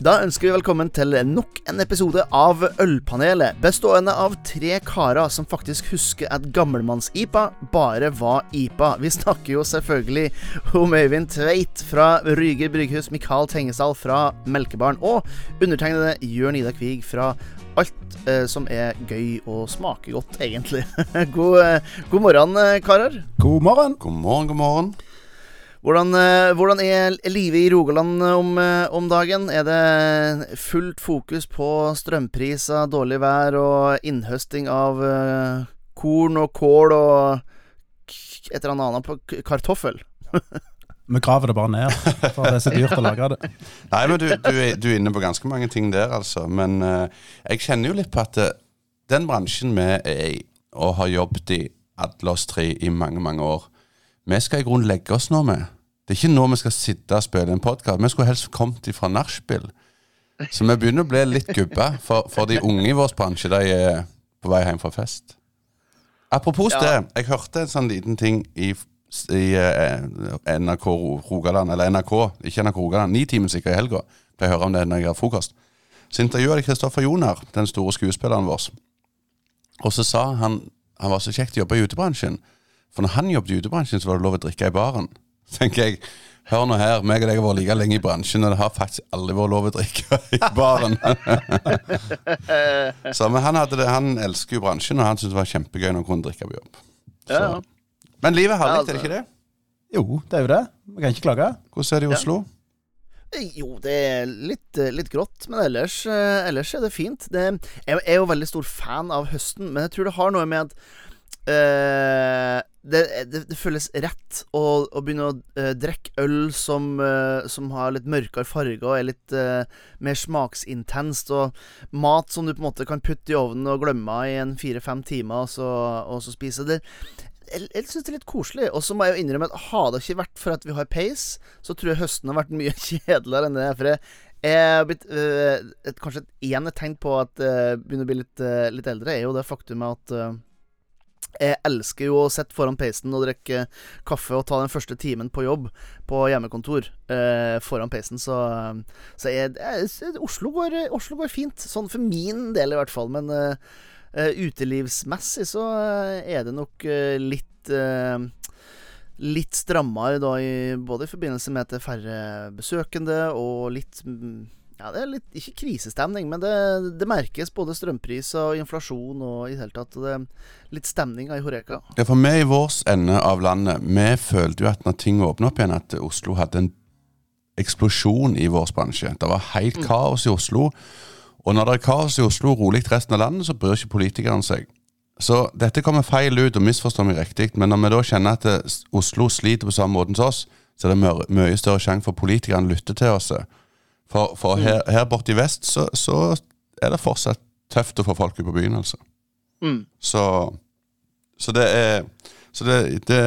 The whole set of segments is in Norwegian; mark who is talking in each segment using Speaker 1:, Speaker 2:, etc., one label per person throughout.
Speaker 1: Da ønsker vi velkommen til nok en episode av Ølpanelet, bestående av tre karer som faktisk husker at gammelmanns-IPA bare var IPA. Vi snakker jo selvfølgelig om Øyvind Tveit fra Ryger Brygghus, Mikael Tengesdal fra Melkebaren og undertegnede Jørn Ida Kvig fra alt eh, som er gøy og smaker godt, egentlig. god, eh, god morgen, eh, karer.
Speaker 2: God morgen.
Speaker 3: God morgen, god morgen.
Speaker 1: Hvordan, eh, hvordan er livet i Rogaland eh, om, eh, om, dagen? Er det fullt fokus på strømpriser, dårlig vær og innhøsting av korn og kål og et eller annet på kartoffel?
Speaker 2: Vi graver det bare ned, for det er så dyrt å lage det.
Speaker 3: Nei, men du, du, er, du, er, inne på ganske mange ting der, altså. Men uh, jeg kjenner jo litt på at uh, den bransjen vi er i, og har jobbet i alle oss tre i mange, mange år, vi skal i grunnen legge oss nå med. Det er ikke nå vi skal sitte og spille en podkast. Vi skulle helst kommet fra nachspiel. Så vi begynner å bli litt gubba. For, for, de unge i vår bransje de er på vei hjem fra fest. Apropos ja. det. Jeg hørte en sånn liten ting i, i eh, NRK Rogaland, eller NRK, ikke NRK Rogaland, Nitimen sikkert i helga. Pleier å høre om det når jeg har frokost. Så intervjua de Kristoffer Joner, den store skuespilleren vår. Og så sa han han var så kjekt å jobbe i utebransjen. For når han jobbet i utebransjen, så var det lov å drikke i baren. Tenker jeg Hør nå her, meg og deg har vært like lenge i bransjen, og det har faktisk aldri vært lov å drikke i baren. så, men han, det, han, elsker jo bransjen, og han syntes det var kjempegøy når han kunne drikke på jobb. Ja. Men livet er herlig, er det ikke det?
Speaker 2: Jo, det er jo det. Vi kan ikke klage.
Speaker 3: Hvordan er det i Oslo?
Speaker 1: Ja. Jo, det er litt, litt grått, men ellers, eh, ellers, er det fint. Det, jeg er jo veldig stor fan av høsten, men jeg tror det har noe med at Uh, det, det, det, føles rett å, å begynne å uh, drikke øl som, uh, som, har litt mørkere farge og er litt mer smaksintenst. Og mat som du på en måte kan putte i ovnen og glemme i en fire-fem timer, og så, og så spise. Det, jeg, jeg syns det er litt koselig. Og så må jeg jo innrømme at hadde det ikke vært for at vi har peis, så tror jeg høsten har vært mye kjedeligere enn det. For jeg, jeg blitt, et, kanskje et ene tegn på at jeg begynner å bli litt, litt eldre, er jo det faktumet at jeg elsker jo å sitte foran peisen og drikke kaffe og ta den første timen på jobb på hjemmekontor eh, foran peisen, så, så jeg, jeg, Oslo, går, Oslo, går, fint. Sånn for min del, i hvert fall. Men eh, utelivsmessig så eh, er det nok eh, litt eh, Litt strammere da, i, både i forbindelse med at det er færre besøkende, og litt mm, ja, det er litt, ikke krisestemning, men det, det merkes både strømpris og inflasjon og i det hele tatt. Det er litt stemning i Horeka.
Speaker 3: Ja, for vi i vår ende av landet, vi følte jo at når ting åpna opp igjen, at Oslo hadde en eksplosjon i vår bransje. Det var helt mm. kaos i Oslo. Og når det er kaos i Oslo og rolig resten av landet, så bryr ikke politikerne seg. Så dette kommer feil ut, og misforstår meg riktig, men når vi da kjenner at Oslo sliter på samme måte som oss, så er det mye større sjanse for politikerne å lytte til oss. For, for mm. her, her borte i vest så, så, er det fortsatt tøft å få folk ut på byen, altså. Mm. Så, så, det er Så det, det,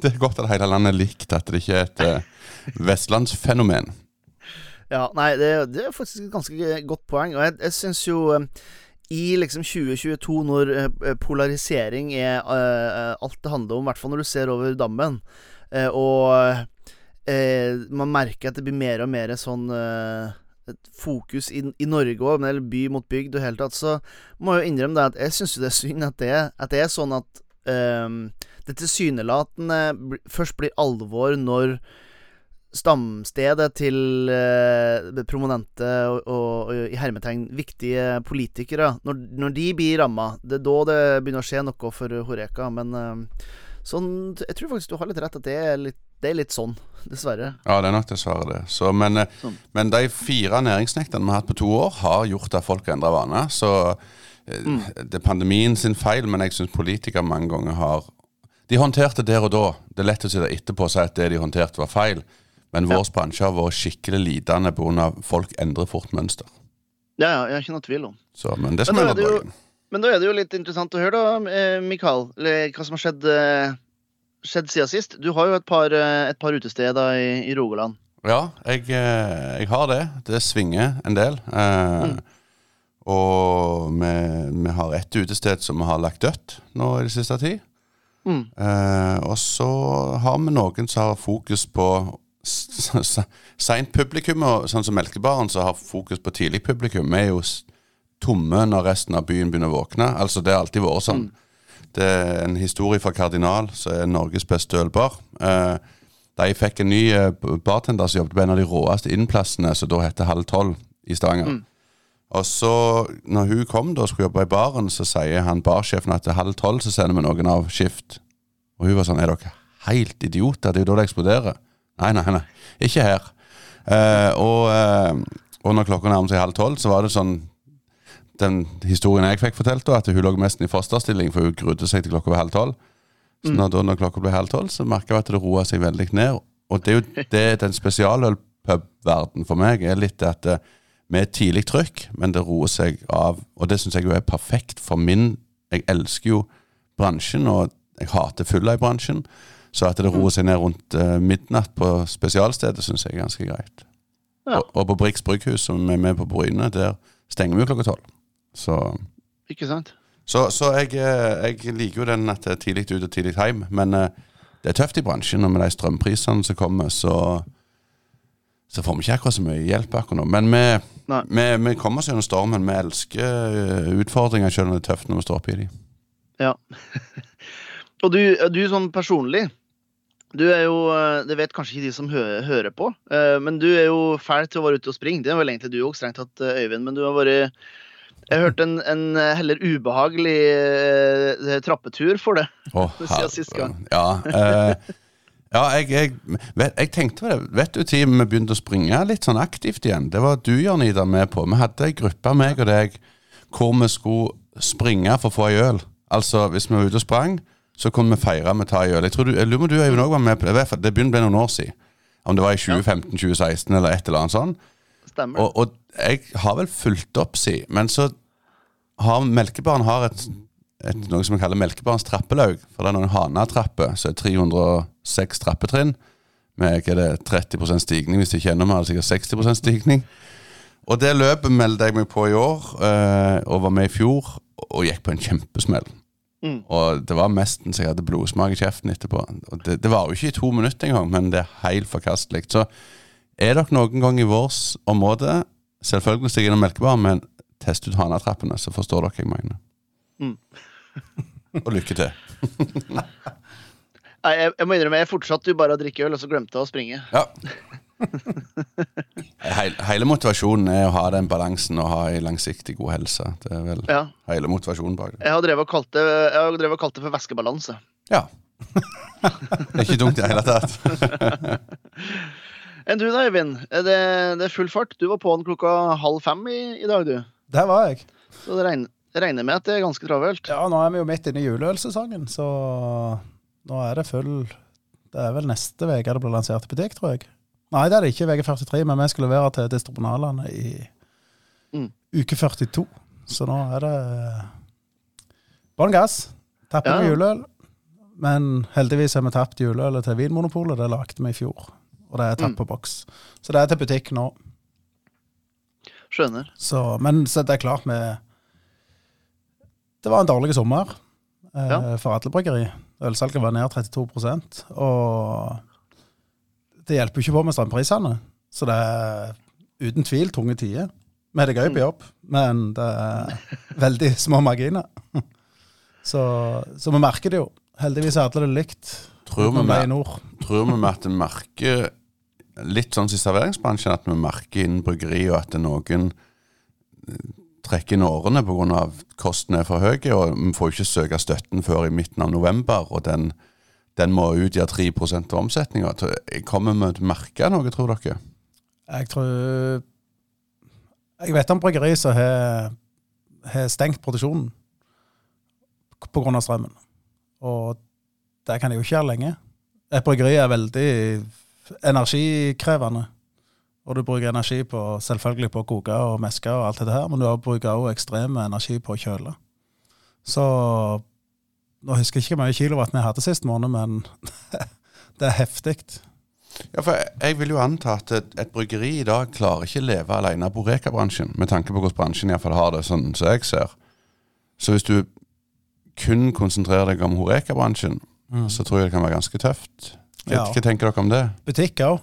Speaker 3: det, er godt at hele landet er likt, at det ikke er et uh, vestlandsfenomen.
Speaker 1: Ja, nei, det, det, er faktisk et ganske godt poeng. Og jeg, jeg syns jo um, i liksom 2022, når uh, polarisering er uh, alt det handler om, i hvert fall når du ser over dammen, og eh, man merker at det blir mer og mer sånn eh, fokus i, i Norge òg, eller by mot bygd og hele tatt, så må jeg jo innrømme det at jeg syns det er synd at det, at det er sånn at eh, det tilsynelatende først blir alvor når stamstedet til eh, prominente og, og, og, i hermetegn viktige politikere Når, når de blir ramma, det er da det begynner å skje noe for Horeka. Men eh, sånn, jeg tror faktisk du har litt rett at det er litt det er litt sånn, dessverre.
Speaker 3: Ja, det er nok dessverre det. Så, men, eh, sånn. men, de fire næringsnektene vi har hatt på to år, har gjort at folk har endra vaner. Så eh, mm. det er pandemien sin feil, men jeg syns politikere mange ganger har De håndterte det der og da. Det er lett å sitte etterpå og si at det de håndterte, var feil. Men ja. vår bransje har vært skikkelig lidende pga. folk endrer fort mønster.
Speaker 1: Ja, ja, jeg har ikke noe tvil om.
Speaker 3: Så, men det skal vi la
Speaker 1: Men da er det jo litt interessant å høre, da, eh, Mikael, hva som har skjedd skjedd siden sist? Du har jo et par, eh, et par utesteder i, i, Rogaland.
Speaker 3: Ja, jeg, eh, jeg, har det. Det svinger en del. Eh, mm. Og vi, vi, har ett utested som vi har lagt dødt nå i det siste tid. Mm. Eh, og så har vi noen som har fokus på seint publikum, og sånn som Melkebaren, som har fokus på tidlig publikum, Vi er jo tomme når resten av byen begynner å våkne. Altså, det har alltid vært sånn. Det er en historie fra Kardinal, som er Norges beste ølbar. Eh, de fikk en ny eh, bartender som jobbet på en av de råeste innplassene, som da heter Halv Tolv i Stavanger. Og så, når hun kom da og skulle jobbe i baren, så sier han barsjefen at til halv tolv så sender vi noen av skift. Og hun var sånn Er dere helt idioter? Det er jo da det eksploderer. Nei, nei, nei. Ikke her. Eh, og, eh, og når klokka nærmer seg halv tolv, så var det sånn Den historien jeg fikk fortalt, da, at hun lå mest i fosterstilling, for hun grudde seg til klokka var halv tolv. Så når, da, når klokka ble halv tolv, så merka jeg at det roa seg veldig ned. Og det er jo det den spesialølpubverdenen for meg er litt at vi er tidlig trykk, men det roer seg av. Og det syns jeg jo er perfekt for min Jeg elsker jo bransjen, og jeg hater fylla i bransjen. Så at det roer seg ned rundt eh, midnatt på spesialstedet, syns jeg er ganske greit.
Speaker 1: Ja.
Speaker 3: Og, og på Brix brygghus, som er med på Bryne, der stenger vi jo klokka tolv. Så,
Speaker 1: Ikke sant?
Speaker 3: så, så jeg, eh, jeg liker jo den at det er tidlig ut og tidlig hjem, men eh, det er tøft i bransjen, og med de strømprisene som kommer, så så får vi ikke akkurat så mye hjelp akkurat nå. Men vi, vi, vi kommer oss gjennom stormen. Vi elsker eh, utfordringer, selv om det er tøft når vi står oppi de.
Speaker 1: Ja. Og du, du sånn personlig Du er jo Det vet kanskje ikke de som hø hører på, men du er jo fæl til å være ute og springe. Det er vel egentlig du òg, strengt tatt, Øyvind. Men du har vært Jeg hørte en, en eh, heller ubehagelig eh, trappetur for det.
Speaker 3: oh,
Speaker 1: Siden sist gang.
Speaker 3: Ja, eh, ja jeg, jeg, vet, jeg tenkte på det. Vet du tid vi begynte å springe litt sånn aktivt igjen? Det var du, Jørn Ida, med på. Vi hadde ei gruppe, meg og deg, hvor vi skulle springe for å få ei øl. Altså, hvis vi var ute og sprang, så kunne vi feire med å ta ei øl. Jeg tror du, om du Øyvind, òg var med på det. I hvert fall, Det begynner å bli noen år siden. Om det var i 2015-2016 eller et eller annet sånt.
Speaker 1: Stemmer.
Speaker 3: Og, og jeg har vel fulgt opp, si. Men så har Melkebaren har et, et, noe som vi kaller Melkebarens trappelaug. For det er noen Hana-trapper, så er 306 trappetrinn. Med hva er det, 30% stigning, hvis det ikke enda mer, sikkert 60% stigning. Og det løpet meldte jeg meg på i år, øh, og var med i fjor, og gikk på en kjempesmell.
Speaker 1: Mm.
Speaker 3: Og det var nesten så jeg hadde blodsmak i kjeften etterpå. Og det, det var jo ikke i to minutter engang, men det er helt forkastelig. Så er dere noen gang i vårt område, selvfølgelig stikk innom Melkebaren, men test ut Hanatrappene, så forstår dere hva jeg mener.
Speaker 1: Mm.
Speaker 3: og lykke til.
Speaker 1: Nei, jeg, jeg må innrømme, jeg fortsatte jo bare å drikke øl, og så glemte jeg å springe.
Speaker 3: Ja. Hele, hele motivasjonen er å ha den balansen og ha ei langsiktig god helse. Det er vel
Speaker 1: Ja.
Speaker 3: hele motivasjonen bak det.
Speaker 1: Jeg har drevet og kalt det, jeg har drevet og kalt det for væskebalanse.
Speaker 3: Ja. Det er ikke dumt i det hele tatt.
Speaker 1: Enn du da, Øyvind? Det, det er full fart? Du var på'n klokka halv fem i, i dag, du.
Speaker 2: Der var jeg.
Speaker 1: Så det regner, regner med at det er ganske travelt.
Speaker 2: Ja, nå er vi jo midt inne i juleølsesongen, så nå er det full Det er vel neste uke det blir lansert i butikk, tror jeg. Nei, det er det ikke VG43, men vi skal levere til distribunalene i
Speaker 1: Mm.
Speaker 2: uke 42. Så nå er det bånn gass. Tapper med juleøl. Men heldigvis har vi tapt juleølet til Vinmonopolet. Det lagde vi i fjor. Og det er tatt
Speaker 1: Mm.
Speaker 2: på boks. Så det er til butikk nå.
Speaker 1: Skjønner.
Speaker 2: Så, men så det er klart vi Det var en dårlig sommer eh,
Speaker 1: Ja.
Speaker 2: for alle bryggeri. Ølsalget var ned 32% og det hjelper jo ikke på med strømprisene. Så det er uten tvil tunge tider. Vi har det gøy på jobb, men det er veldig små marginer. Så, så vi merker det jo. Heldigvis er alle det likt.
Speaker 3: Tror vi med, tror vi med at en merker litt sånn som i serveringsbransjen, at vi merker innen bryggeri og at noen eh, trekker inn årene pga. kostene er for høye, og vi får ikke søke støtten før i midten av november, og den, den må utgjøre 3 av omsetninga. Kommer vi til å merke noe, tror dere?
Speaker 2: Jeg tror Jeg vet om bryggeri som har stengt produksjonen pga. strømmen. Og det kan de jo ikke gjøre lenge. Et bryggeri er veldig energikrevende. Og du bruker energi på selvfølgelig på å koke og meske og alt dette her, men du bruker også ekstrem energi på å kjøle. Så nå husker jeg ikke hvor mye kilowatt vi hadde sist måned, men det er heftig.
Speaker 3: Ja, for jeg- vil jo anta at et, et bryggeri i dag klarer ikke leve alene av Boreka-bransjen, med tanke på hvordan bransjen iallfall har det, sånn som jeg ser. Så hvis du kun konsentrerer deg om Horeka-bransjen, så tror jeg det kan være ganske tøft.
Speaker 2: Ja.
Speaker 3: hva tenker dere om det?
Speaker 2: Butikk òg.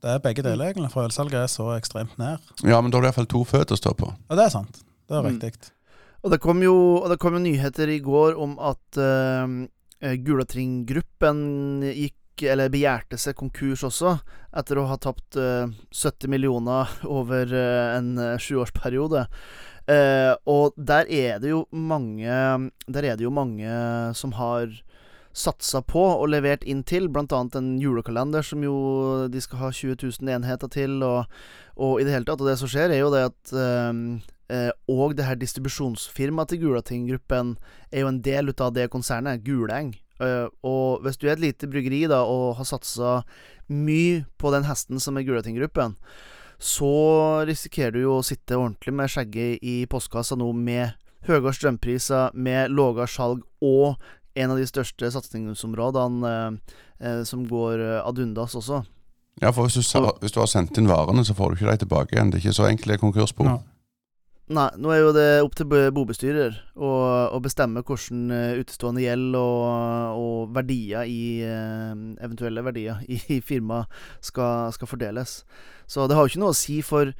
Speaker 2: Det er begge deler, egentlig. For ølsalget er så ekstremt ned.
Speaker 3: Ja, men da har du iallfall to føtter å stå på.
Speaker 2: Ja, det er sant. Det er
Speaker 1: Mm.
Speaker 2: riktig.
Speaker 1: Og det kom jo og det kom jo nyheter i går om at uh, Gulating-gruppen gikk eller begjærte seg konkurs også, etter å ha tapt uh, 70 millioner over uh, en eh, sjuårsperiode. Eh, og der er det jo mange Der er det jo mange som har satsa på og levert inn til, annet en julekalender som jo de skal ha 20 000 enheter til, og, og i det hele tatt. Og det som skjer, er jo det at eh, eh, Og det her distribusjonsfirmaet til Gulating-gruppen er jo en del av det konsernet, Guleng. Eh, og hvis du er et lite bryggeri da og har satsa mye på den hesten som er Gulating-gruppen, så risikerer du jo å sitte ordentlig med skjegget i postkassa nå med høyere strømpriser, med lavere salg og en av de største satsingsområdene eh, eh, som går eh, ad undas også.
Speaker 3: Ja, for hvis du, sa- hvis du har sendt inn varene, så får du ikke dem tilbake igjen. Det er ikke så enkelt i konkursbo.
Speaker 2: Ja.
Speaker 1: Nei, nå er jo det opp til bobestyrer å, bestemme hvordan eh, utestående gjeld og, og verdier i eventuelle verdier i, i firmaet skal, skal fordeles. Så det har jo ikke noe å si for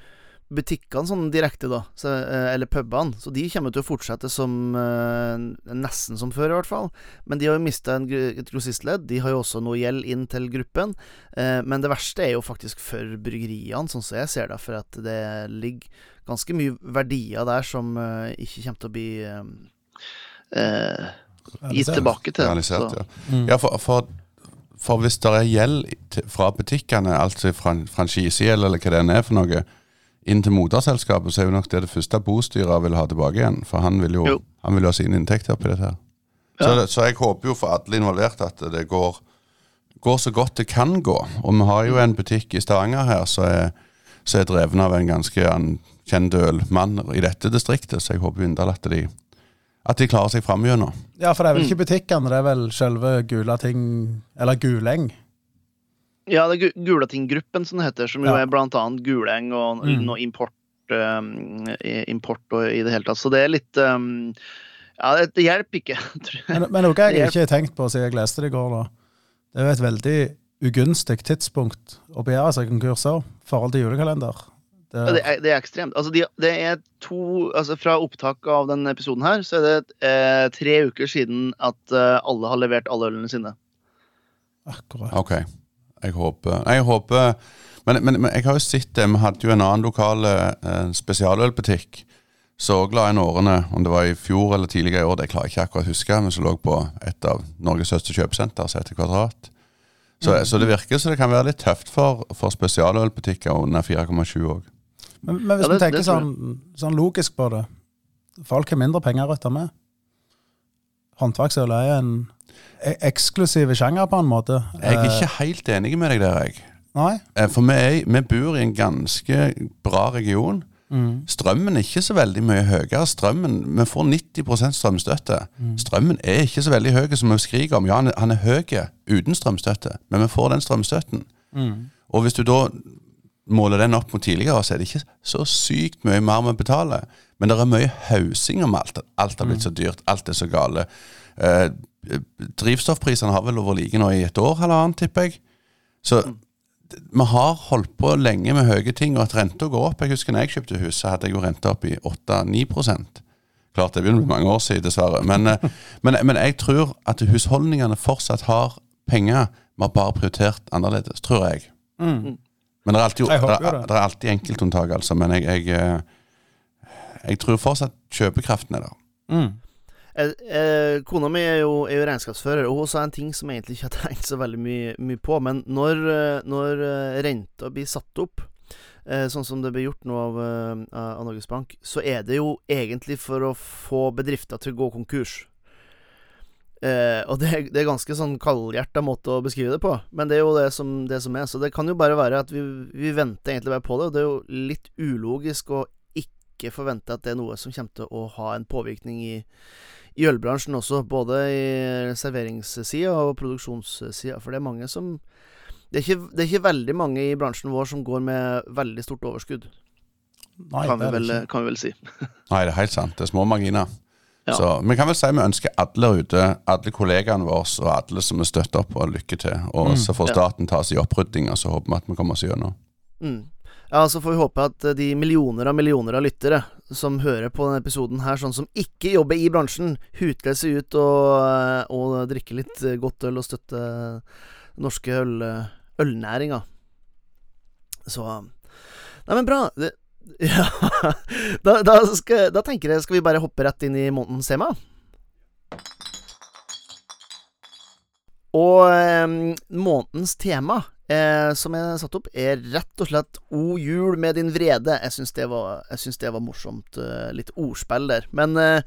Speaker 1: butikkene sånn direkte, da, så, eh, eller pubene. Så de kommer til å fortsette som eh, nesten som før, i hvert fall. Men de har jo mista et grossistledd. De har jo også noe gjeld inn til gruppen. Eh, men det verste er jo faktisk for bryggeriene, sånn som jeg ser det. For at det ligger ganske mye verdier der som ikke kommer til å bli eh, gitt tilbake til.
Speaker 3: Realisert,
Speaker 1: Så-
Speaker 3: ja.
Speaker 2: Mm.
Speaker 3: Ja, for, for, for hvis det er gjeld fra butikkene, altså fran, franchisegjeld eller hva det er for noe, inn til moderselskapet, så er jo nok det det første bostyret vil ha tilbake igjen. For han vil jo,
Speaker 1: Jo.
Speaker 3: han vil ha sine inntekter på dette her. Så,
Speaker 1: Ja.
Speaker 3: Så, så jeg håper jo for alle involverte at det går, går så godt det kan gå. Og vi har jo en butikk i Stavanger her som er, som er dreven av en ganske anerkjent ølmann i dette distriktet, så jeg håper inderlig at de, at de klarer seg fram gjennom.
Speaker 2: Ja, for det er vel
Speaker 1: Mm.
Speaker 2: ikke butikkene, det er vel selve Gulating Eller Guleng.
Speaker 1: Ja, det er Gulatinggruppen som det heter, som jo
Speaker 2: Ja.
Speaker 1: er blant annet Guleng og
Speaker 2: Mm.
Speaker 1: noe import, um, import og i det hele tatt. Så det er litt um, Ja, det, det hjelper ikke.
Speaker 2: Men, men noe jeg
Speaker 1: er-
Speaker 2: ikke har tenkt på siden jeg leste det i går, da. Det er jo et veldig ugunstig tidspunkt å begjære seg konkurser i forhold til julekalender. Det,
Speaker 1: Ja, det, er, det er ekstremt. Altså, de, det er to Altså, fra opptak av denne episoden her, så er det eh, tre uker siden at eh, alle har levert alle ølene sine.
Speaker 2: akkurat.
Speaker 3: Ok, jeg håper Jeg håper men, men, men jeg har jo sett det. Vi hadde jo en annen lokal eh, spesialølbutikk så glad i årene, om det var i fjor eller tidligere i år, det klarer jeg ikke akkurat å huske, men som lå på et av Norges største kjøpesenter, som heter Kvadrat. Så, så det virker som det kan være litt tøft for, for spesialølbutikker under 4,7 òg.
Speaker 2: Men, men hvis
Speaker 1: Ja,
Speaker 2: vi tenker sånn, sånn logisk på det Folk har mindre penger å rutte med. Håndverksøl er en e- eksklusiv sjanger, på en måte.
Speaker 3: Jeg er
Speaker 2: Eh,
Speaker 3: ikke helt enig med deg der, jeg.
Speaker 2: Nei?
Speaker 3: Eh, For vi, er, vi bor i en ganske bra region.
Speaker 2: Mm.
Speaker 3: Strømmen er ikke så veldig mye høyere. Strømmen, Vi får 90 strømstøtte.
Speaker 2: Mm.
Speaker 3: Strømmen er ikke så veldig høy som vi skriker om. Ja, han er, han er høy uten strømstøtte, men vi får den strømstøtten.
Speaker 2: Mm.
Speaker 3: Og hvis du da måler den opp mot tidligere, så er det ikke så sykt mye mer vi betaler. Men det er mye hausing om alt. Alt har blitt så dyrt. Alt er så gale. Drivstoffprisene har vel vært like nå i et år, halvannet, tipper jeg. Så d- vi har holdt på lenge med høye ting, og at renta går opp. Jeg husker når jeg kjøpte hus, så hadde jeg jo renta opp i 8-9% Klart det begynner å bli mange år siden, dessverre. Men, eh, men, men jeg tror at husholdningene fortsatt har penger. Vi har bare prioritert annerledes, tror jeg.
Speaker 2: Mm.
Speaker 3: Men det er alltid, er,
Speaker 2: det.
Speaker 3: det er alltid enkeltunntak, altså. Men jeg, jeg, eh, jeg tror fortsatt kjøpekraften er der.
Speaker 2: Mm.
Speaker 1: Eh, eh, kona mi er jo, er jo regnskapsfører, og hun sa en ting som jeg egentlig ikke har tenkt så veldig mye, mye på. Men når, eh, når renta blir satt opp, sånn som det blir gjort nå av, av Norges Bank, så er det jo egentlig for å få bedrifter til å gå konkurs. Eh, og det, det er ganske sånn kaldhjerta måte å beskrive det på, men det er jo det som, det som er. Så det kan jo bare være at vi, vi venter egentlig bare på det, og det er jo litt ulogisk å ikke forvente at det er noe som kommer til å ha en påvirkning i, i ølbransjen også, både i serveringssida og produksjonssida. For det er mange som det er, ikke, det er ikke veldig mange i bransjen vår som går med veldig stort overskudd,
Speaker 2: Nei,
Speaker 1: kan, vi vel, kan vi vel si.
Speaker 3: Nei, det er helt sant. Det er små marginer.
Speaker 1: Ja.
Speaker 3: Så vi kan vel si vi ønsker alle ute, alle kollegaene våre og alle som vi støtter opp, og lykke til. Og så får staten ta oss i opprydding, og så håper vi at vi kommer oss gjennom.
Speaker 1: Mm. Ja, så får vi håpe at eh, de millioner av millioner av lyttere som hører på denne episoden her, sånn som ikke jobber i bransjen, hutler seg ut og, eh, og drikker litt eh, godt øl og støtter norske øl, ølnæringa. Så Nei, men bra. Det, ja da, da, skal, da tenker jeg Skal vi bare hoppe rett inn i månedens tema? Og eh, månedens tema eh, som jeg satte opp, er rett og slett O jul med din vrede. Jeg syns det, det var morsomt. eh, litt ordspill der. Men eh,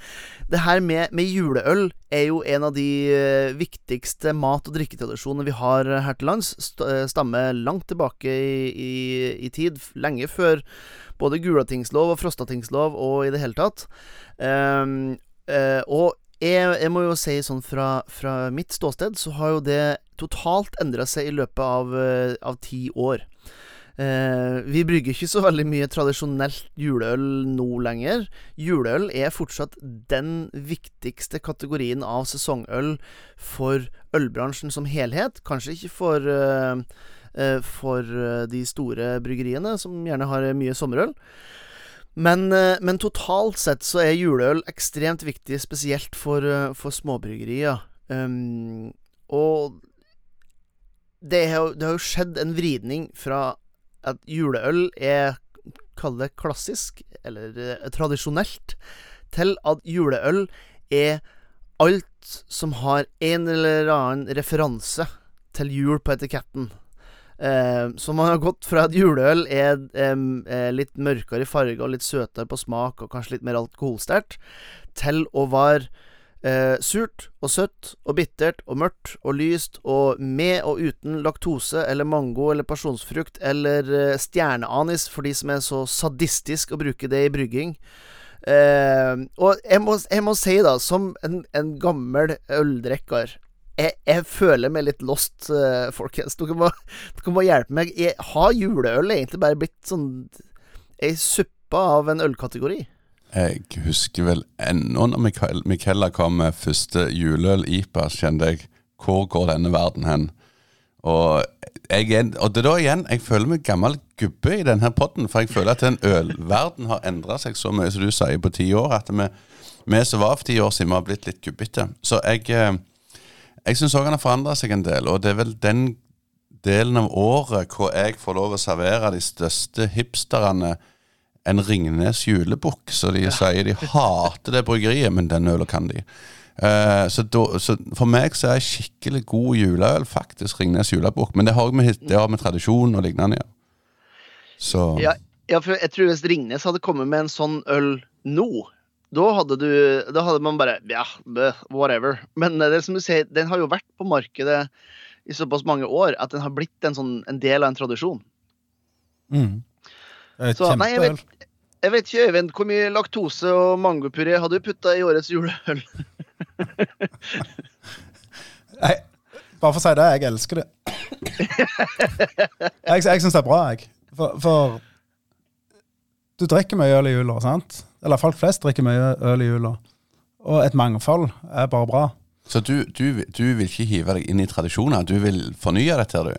Speaker 1: det her med, med juleøl er jo en av de eh, viktigste mat- og drikketradisjonene vi har her til lands. St eh, stammer langt tilbake i, i, i tid, lenge før både Gulatingslov og Frostatingslov og i det hele tatt. Ehm, eh, og jeg, jeg må jo si sånn fra, fra mitt ståsted, så har jo det totalt endra seg i løpet av, eh, av ti år. Eh, vi brygger ikke så veldig mye tradisjonelt juleøl nå lenger. Juleøl er fortsatt den viktigste kategorien av sesongøl for ølbransjen som helhet. Kanskje ikke for, eh, eh, for eh, de store bryggeriene, som gjerne har mye sommerøl. Men, eh, men totalt sett så er juleøl ekstremt viktig, spesielt for, eh, for småbryggerier. Um, og det har, det har jo skjedd en vridning fra at juleøl er Kall det klassisk, eller eh, tradisjonelt, til at juleøl er alt som har en eller annen referanse til jul på etiketten. Eh, så man har gått fra at juleøl er, er litt mørkere i farge og litt søtere på smak og kanskje litt mer alkoholsterkt, til å være eh, surt og søtt og bittert og mørkt og lyst og med og uten laktose eller mango eller pasjonsfrukt eller eh, stjerneanis for de som er så sadistisk å bruke det i brygging. Eh, og jeg må, jeg må si, da, som en, en gammel øldrikker jeg, jeg føler meg litt lost, uh, folkens. Dere må, dere må hjelpe meg. Jeg, har juleøl egentlig bare blitt sånn ei suppe av en ølkategori?
Speaker 3: Jeg husker vel ennå når Michaela kom med første juleøl-IPA, kjente jeg Hvor går denne verden hen? Og, jeg, og det er da igjen Jeg føler meg gammel gubbe i denne podden, for jeg føler at den ølverden har endra seg så mye, som du sier, på ti år, at vi, vi som var for ti år siden, vi har blitt litt gubbete. Så jeg, eh, jeg syns òg han har forandra seg en del, og det er vel den delen av året hvor jeg får lov å servere de største hipsterne en Ringnes julebukk, så de sier de hater det bryggeriet, men den ølen kan de. Uh, så, da, så for meg så er skikkelig god juleøl faktisk Ringnes julebukk, men det har med, det har med tradisjon og lignende å gjøre. Så
Speaker 1: Ja, ja, for jeg tror hvis Ringnes hadde kommet med en sånn øl nå, da hadde du Da hadde man bare Ja, whatever. Men eh, det er som du sier, den har jo vært på markedet i såpass mange år at den har blitt en, sånn, en del av en tradisjon.
Speaker 2: Mm.
Speaker 1: Så, nei, jeg vet, jeg vet ikke, Øyvind, hvor mye laktose og mangopuré har du putta i årets juleøl?
Speaker 2: Nei, bare for å si det, jeg elsker det. Jeg, jeg syns det er bra, jeg. For, for du drikker mye øl i jula, sant? Eller folk flest drikker mye øl i jula. Og et mangfold er bare bra.
Speaker 3: Så du, du, du vil ikke hive deg inn i tradisjoner, du vil fornye dette, du?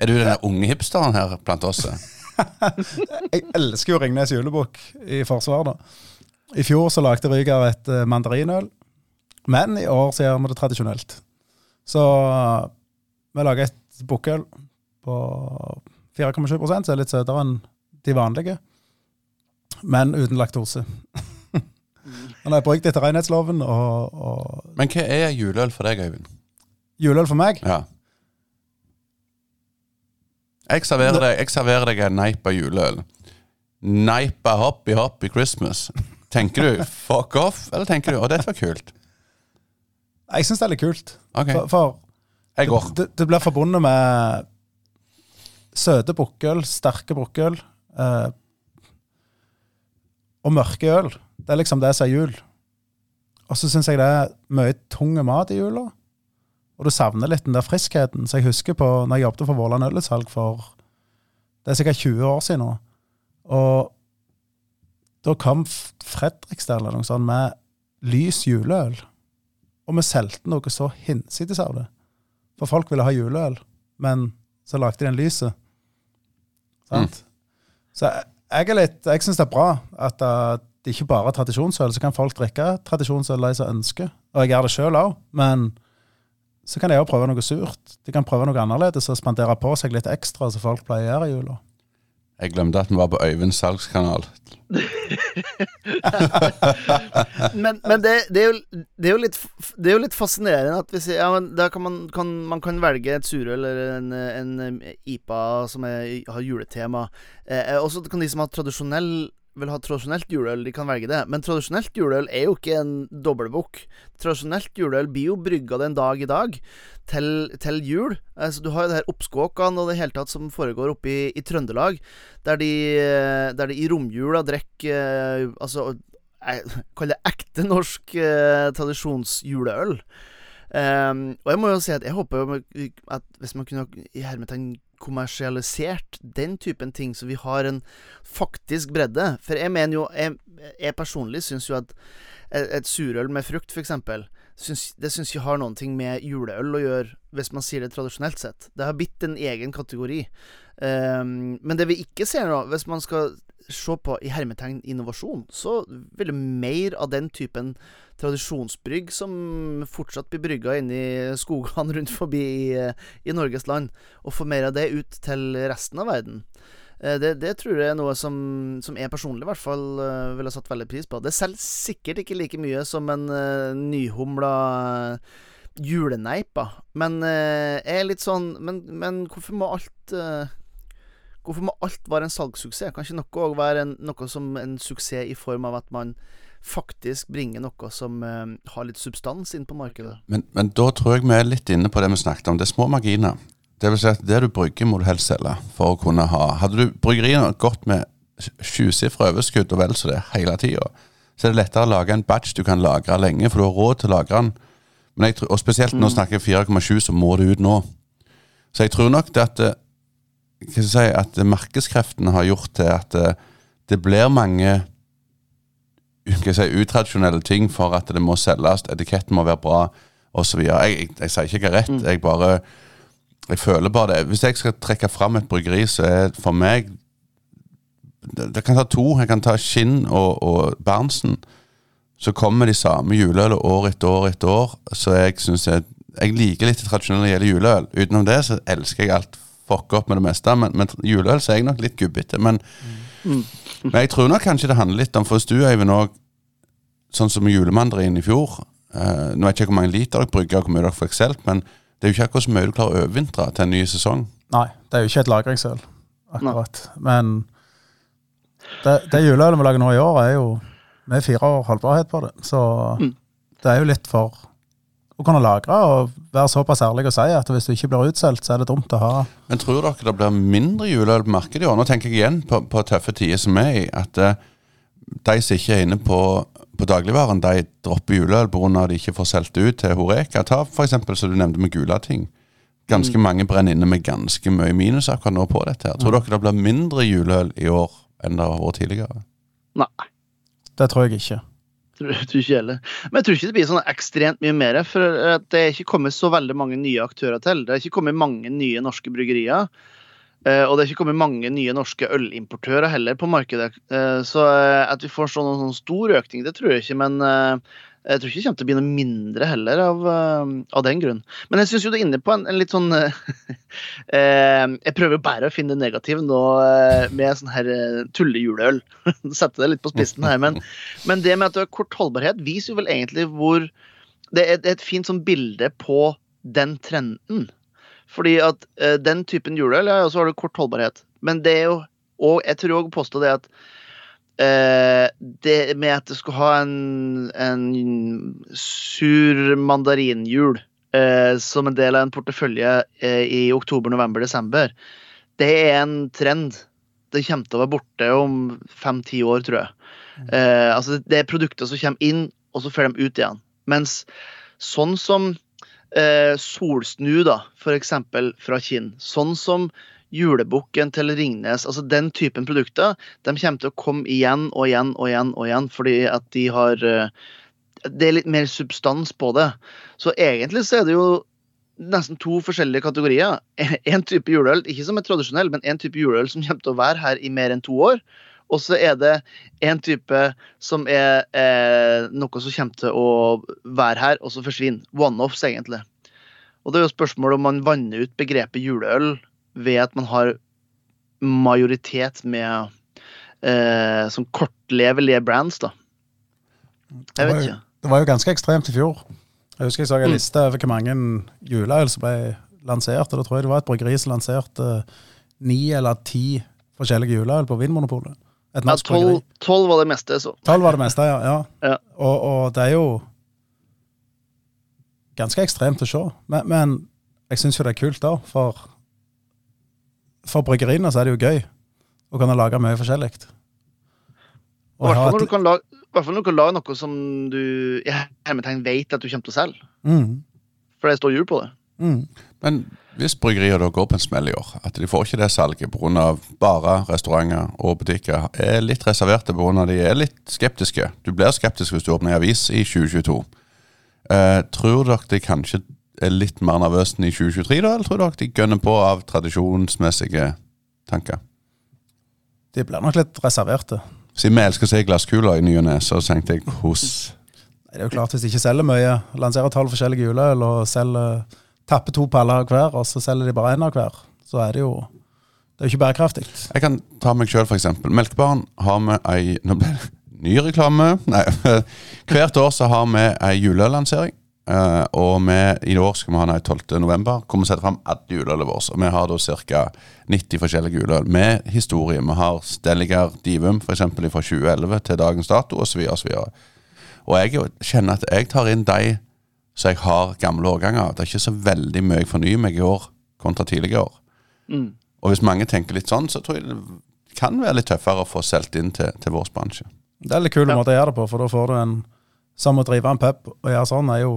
Speaker 3: Er du den unge hipsteren her blant oss?
Speaker 2: Jeg elsker jo Ringnes julebukk i Forsvaret, da. I fjor så lagde Ryger et eh, mandarinøl, men i år så gjør vi det tradisjonelt. Så eh, vi lager et bukkøl på 4,7 så er det litt søtere enn de vanlige. Men uten laktose. Han er brukt etter renhetsloven, og, og
Speaker 3: Men hva er juleøl for deg, Øyvind?
Speaker 2: juleøl for meg
Speaker 3: Ja. Jeg serverer deg, jeg serverer deg en Neipa juleøl. Neipa hoppy hoppy Christmas. Tenker du fuck off, eller tenker du å, dette var kult?
Speaker 2: Jeg syns det er litt kult.
Speaker 3: Okay.
Speaker 2: For, for
Speaker 3: jeg går.
Speaker 2: Det, det blir forbundet med søte bukkøl, sterke bukkøl eh, og mørke øl. Det er liksom det som er jul. Og så syns jeg det er mye tung mat i jula. Og du savner litt den der friskheten. Så jeg husker på når jeg jobbet for Våland ølutsalg for Det er sikkert 20 år siden nå. Og da kom Fredrikstad eller noe sånt med lys juleøl. Og vi solgte noe så hinsides av det. For folk ville ha juleøl, men så lagde de en lyset. Sant? Så jeg, jeg er litt, jeg syns det er bra at uh, det ikke bare er tradisjonsøl. Så kan folk drikke tradisjonsøl de som ønsker. Og jeg gjør det sjøl òg, men så kan de òg prøve noe surt. De kan prøve noe annerledes og spandere på seg litt ekstra, som folk pleier å gjøre i jula.
Speaker 3: Jeg glemte at vi var på Øyvinds salgskanal.
Speaker 1: men, men det, det, er jo, det, er jo, litt Det er jo litt fascinerende at hvis ja, da kan man, kan, man kan velge et surøl eller en, en, IPA som er, har juletema. Eh, og så kan de som har tradisjonell vil ha tradisjonelt juleøl, de kan velge det. Men tradisjonelt juleøl er jo ikke en dobbeltbukk. Tradisjonelt juleøl blir jo brygga den dag i dag til, til jul. Altså, du har jo det her oppskåkene og det hele tatt som foregår oppe i, i Trøndelag, der de, der de i romjula drikker eh, Altså, jeg kaller det ekte norsk eh, tradisjonsjuleøl. Um, og jeg må jo si at jeg håper at hvis man kunne i hermetegn kommersialisert den typen ting, så vi har en faktisk bredde. For jeg mener jo Jeg, jeg personlig syns jo at et, surøl med frukt, f.eks., det syns jeg har noen ting med juleøl å gjøre, hvis man sier det tradisjonelt sett. Det har blitt en egen kategori. Um, men det vi ikke ser nå, hvis man skal se på i hermetegn innovasjon, så vil det mer av den typen tradisjonsbrygg som fortsatt blir brygga inne i skogene rundt forbi i, i, Norges land, og få mer av det ut til resten av verden. Eh, det, det, tror jeg er noe som, som jeg personlig i hvert fall uh, ville satt veldig pris på. Det selger sikkert ikke like mye som en uh, nyhumla juleneipa, men jeg er litt sånn Men, men hvorfor må alt Hvorfor må alt være en salgssuksess? Kan ikke noe òg være en, noe som en suksess i form av at man faktisk bringer noe som uh, har litt substans inn på markedet.
Speaker 3: Men, men, da tror jeg vi er litt inne på det vi snakket om. Det er små marginer. Det vil si at det du brygger, må du helst selge for å kunne ha Hadde du bryggeriet gått med sjusifra overskudd og vel så det hele tida, så er det lettere å lage en batch du kan lagre lenge, for du har råd til å lagre den. Tror, og spesielt når du snakker 4,7, så må det ut nå. Så jeg tror nok det at eh, hva skal jeg si, at markedskreftene har gjort til at det, eh, det blir mange skal jeg si, utradisjonelle ting for at det må selges, etiketten må være bra osv. Jeg, jeg, jeg sier ikke jeg har rett, mm. jeg bare jeg føler bare det. Hvis jeg skal trekke fram et bryggeri, så er for meg det, det kan ta to. Jeg kan ta Skinn og, og Berntsen. Så kommer de samme juleølene år etter år etter år. Så jeg syns jeg, jeg liker litt det tradisjonelle når det gjelder juleøl. Utenom det så elsker jeg alt fucke opp med det meste. Men, men juleøl så er jeg nok litt gubbete. Men mm. Men jeg tror nok kanskje det handler litt om For hvis du, Øyvind, òg Sånn som julemandarin i fjor. Uh, nå vet jeg ikke hvor mange liter dere brygger, hvor mye dere får selv, men det er jo ikke akkurat så mye du klarer å overvintre til en ny sesong.
Speaker 2: Nei, det er jo ikke et lagringsøl, akkurat. Nei. Men det, det juleølet vi lager nå i år, er jo Vi er fire år holdbarhet på det. Så mm. det er jo litt for å kunne lagre og være såpass ærlig og si at hvis du ikke blir utsolgt, så er det dumt å ha
Speaker 3: Men tror dere det blir mindre juleøl på markedet i år? Nå tenker jeg igjen på, på tøffe tider som er i, at uh, de som ikke er inne på, på dagligvaren, de dropper juleøl pga. at de ikke får solgt ut til Horeka. Ta f.eks. som du nevnte med Gulating. Ganske mm. mange brenner inne med ganske mye minus akkurat nå på dette. her. Tror mm. dere det blir mindre juleøl i år enn det har vært tidligere?
Speaker 1: Nei.
Speaker 2: Det tror jeg ikke.
Speaker 1: Tror, ikke heller. Men jeg tror ikke det blir sånn ekstremt mye mer. For det er ikke kommet så veldig mange nye aktører til. Det er ikke kommet mange nye norske bryggerier. Eh, og det er ikke kommet mange nye norske ølimportører heller på markedet. Eh, så eh, at vi får sånn, sånn stor økning, det tror jeg ikke. Men jeg tror ikke det kommer til å bli noe mindre heller av, uh, av den grunn. Men jeg syns du er inne på en, en litt sånn uh, Jeg prøver bare å finne det negative nå uh, med sånn her tullejuleøl. Sette det litt på spissen her. Men, men, det med at du har kort holdbarhet, viser jo vel egentlig hvor Det det er et fint sånn bilde på den trenden. Fordi at den typen juleøl, ja, så har du kort holdbarhet. Men det er jo Og jeg tror òg påstå det at Uh, det med at det skulle ha en, en sur mandarinjul uh, som en del av en portefølje uh, i oktober, november, desember, det er en trend. Det kommer til å være borte om fem-ti år, tror jeg. altså Det er produkter som kommer inn, og så får de ut igjen. Mens sånn som solsnu, da, for eksempel fra Kinn, sånn som julebukken til Ringnes, altså den typen produkter, de kommer til å komme igjen og igjen og igjen og igjen, fordi at de har eh, det er litt mer substans på det. Så egentlig så er det jo nesten to forskjellige kategorier. En type juleøl, ikke som er tradisjonell, men en type juleøl som kommer til å være her i mer enn to år. Og så er det en type som er eh, noe som kommer til å være her, og så forsvinner. One-offs, egentlig. Og det er jo spørsmålet om man vanner ut begrepet juleøl ved at man har majoritet med eh, som kortlevelige brands, da. Jeg vet ikke.
Speaker 2: Det var jo ganske ekstremt i fjor. Jeg husker jeg så en
Speaker 1: Mm.
Speaker 2: liste over hvor mange juleøl som ble lansert. og Da tror jeg det var et bryggeri som lanserte ni eller ti forskjellige juleøl på Vinmonopolet. Et
Speaker 1: Ja,
Speaker 2: norsk bryggeri.
Speaker 1: tolv, tolv var det meste, så.
Speaker 2: Tolv var det meste, ja. ja.
Speaker 1: Ja.
Speaker 2: Og, og det er jo ganske ekstremt å se. Men, men jeg syns jo det er kult, da. For, for bryggeriene så er det jo gøy å kunne lage mye forskjellig.
Speaker 1: I
Speaker 2: Og
Speaker 1: hvert fall når du kan lage, i hvert fall når du kan lage noe som du i hermetegn vet at du kommer til å selge.
Speaker 2: mm,
Speaker 1: For det står hjul på det.
Speaker 2: mm.
Speaker 3: Men hvis bryggerier da går på en smell i år, at de får ikke det salget pga. bare restauranter og butikker er litt reserverte pga. de er litt skeptiske. Du blir skeptisk hvis du åpner en avis i 2022. Eh, tror dere de kanskje er litt mer nervøs enn i 2023, da, eller tror dere de gønner på av tradisjonsmessige tanker?
Speaker 2: De blir nok litt reserverte.
Speaker 3: Siden vi elsker å se glasskuler i ny og ne, så tenkte jeg hos
Speaker 2: Det er jo klart Hvis de ikke selger mye, lanserer tolv forskjellige juleøl og selger, tapper to paller av hver, og så selger de bare én av hver, så er det jo det er jo ikke bærekraftig.
Speaker 3: Jeg kan ta meg sjøl, f.eks. Melkebaren har vi ei Nå ble det ny reklame. Nei. Hvert år så har vi ei juleøllansering. Eh, og vi, i år skal vi ha den 12. november. Kommer vi sette fram alle juleølene våre. Og vi har da ca. 90 forskjellige juleøl med historie. Vi har Stelliger Divum f.eks. fra 2011 til dagens dato, osv. osv. Og jeg kjenner at jeg tar inn de så jeg har gamle årganger. Det er ikke så veldig mye jeg fornyer meg i år kontra tidligere år.
Speaker 1: Mm.
Speaker 3: Og hvis mange tenker litt sånn, så tror jeg det kan være litt tøffere å få solgt inn til, til vår bransje.
Speaker 2: Det er litt kul
Speaker 1: Ja.
Speaker 2: måte å gjøre det på, for da får du en Samme å drive en pub og gjøre sånn, er jo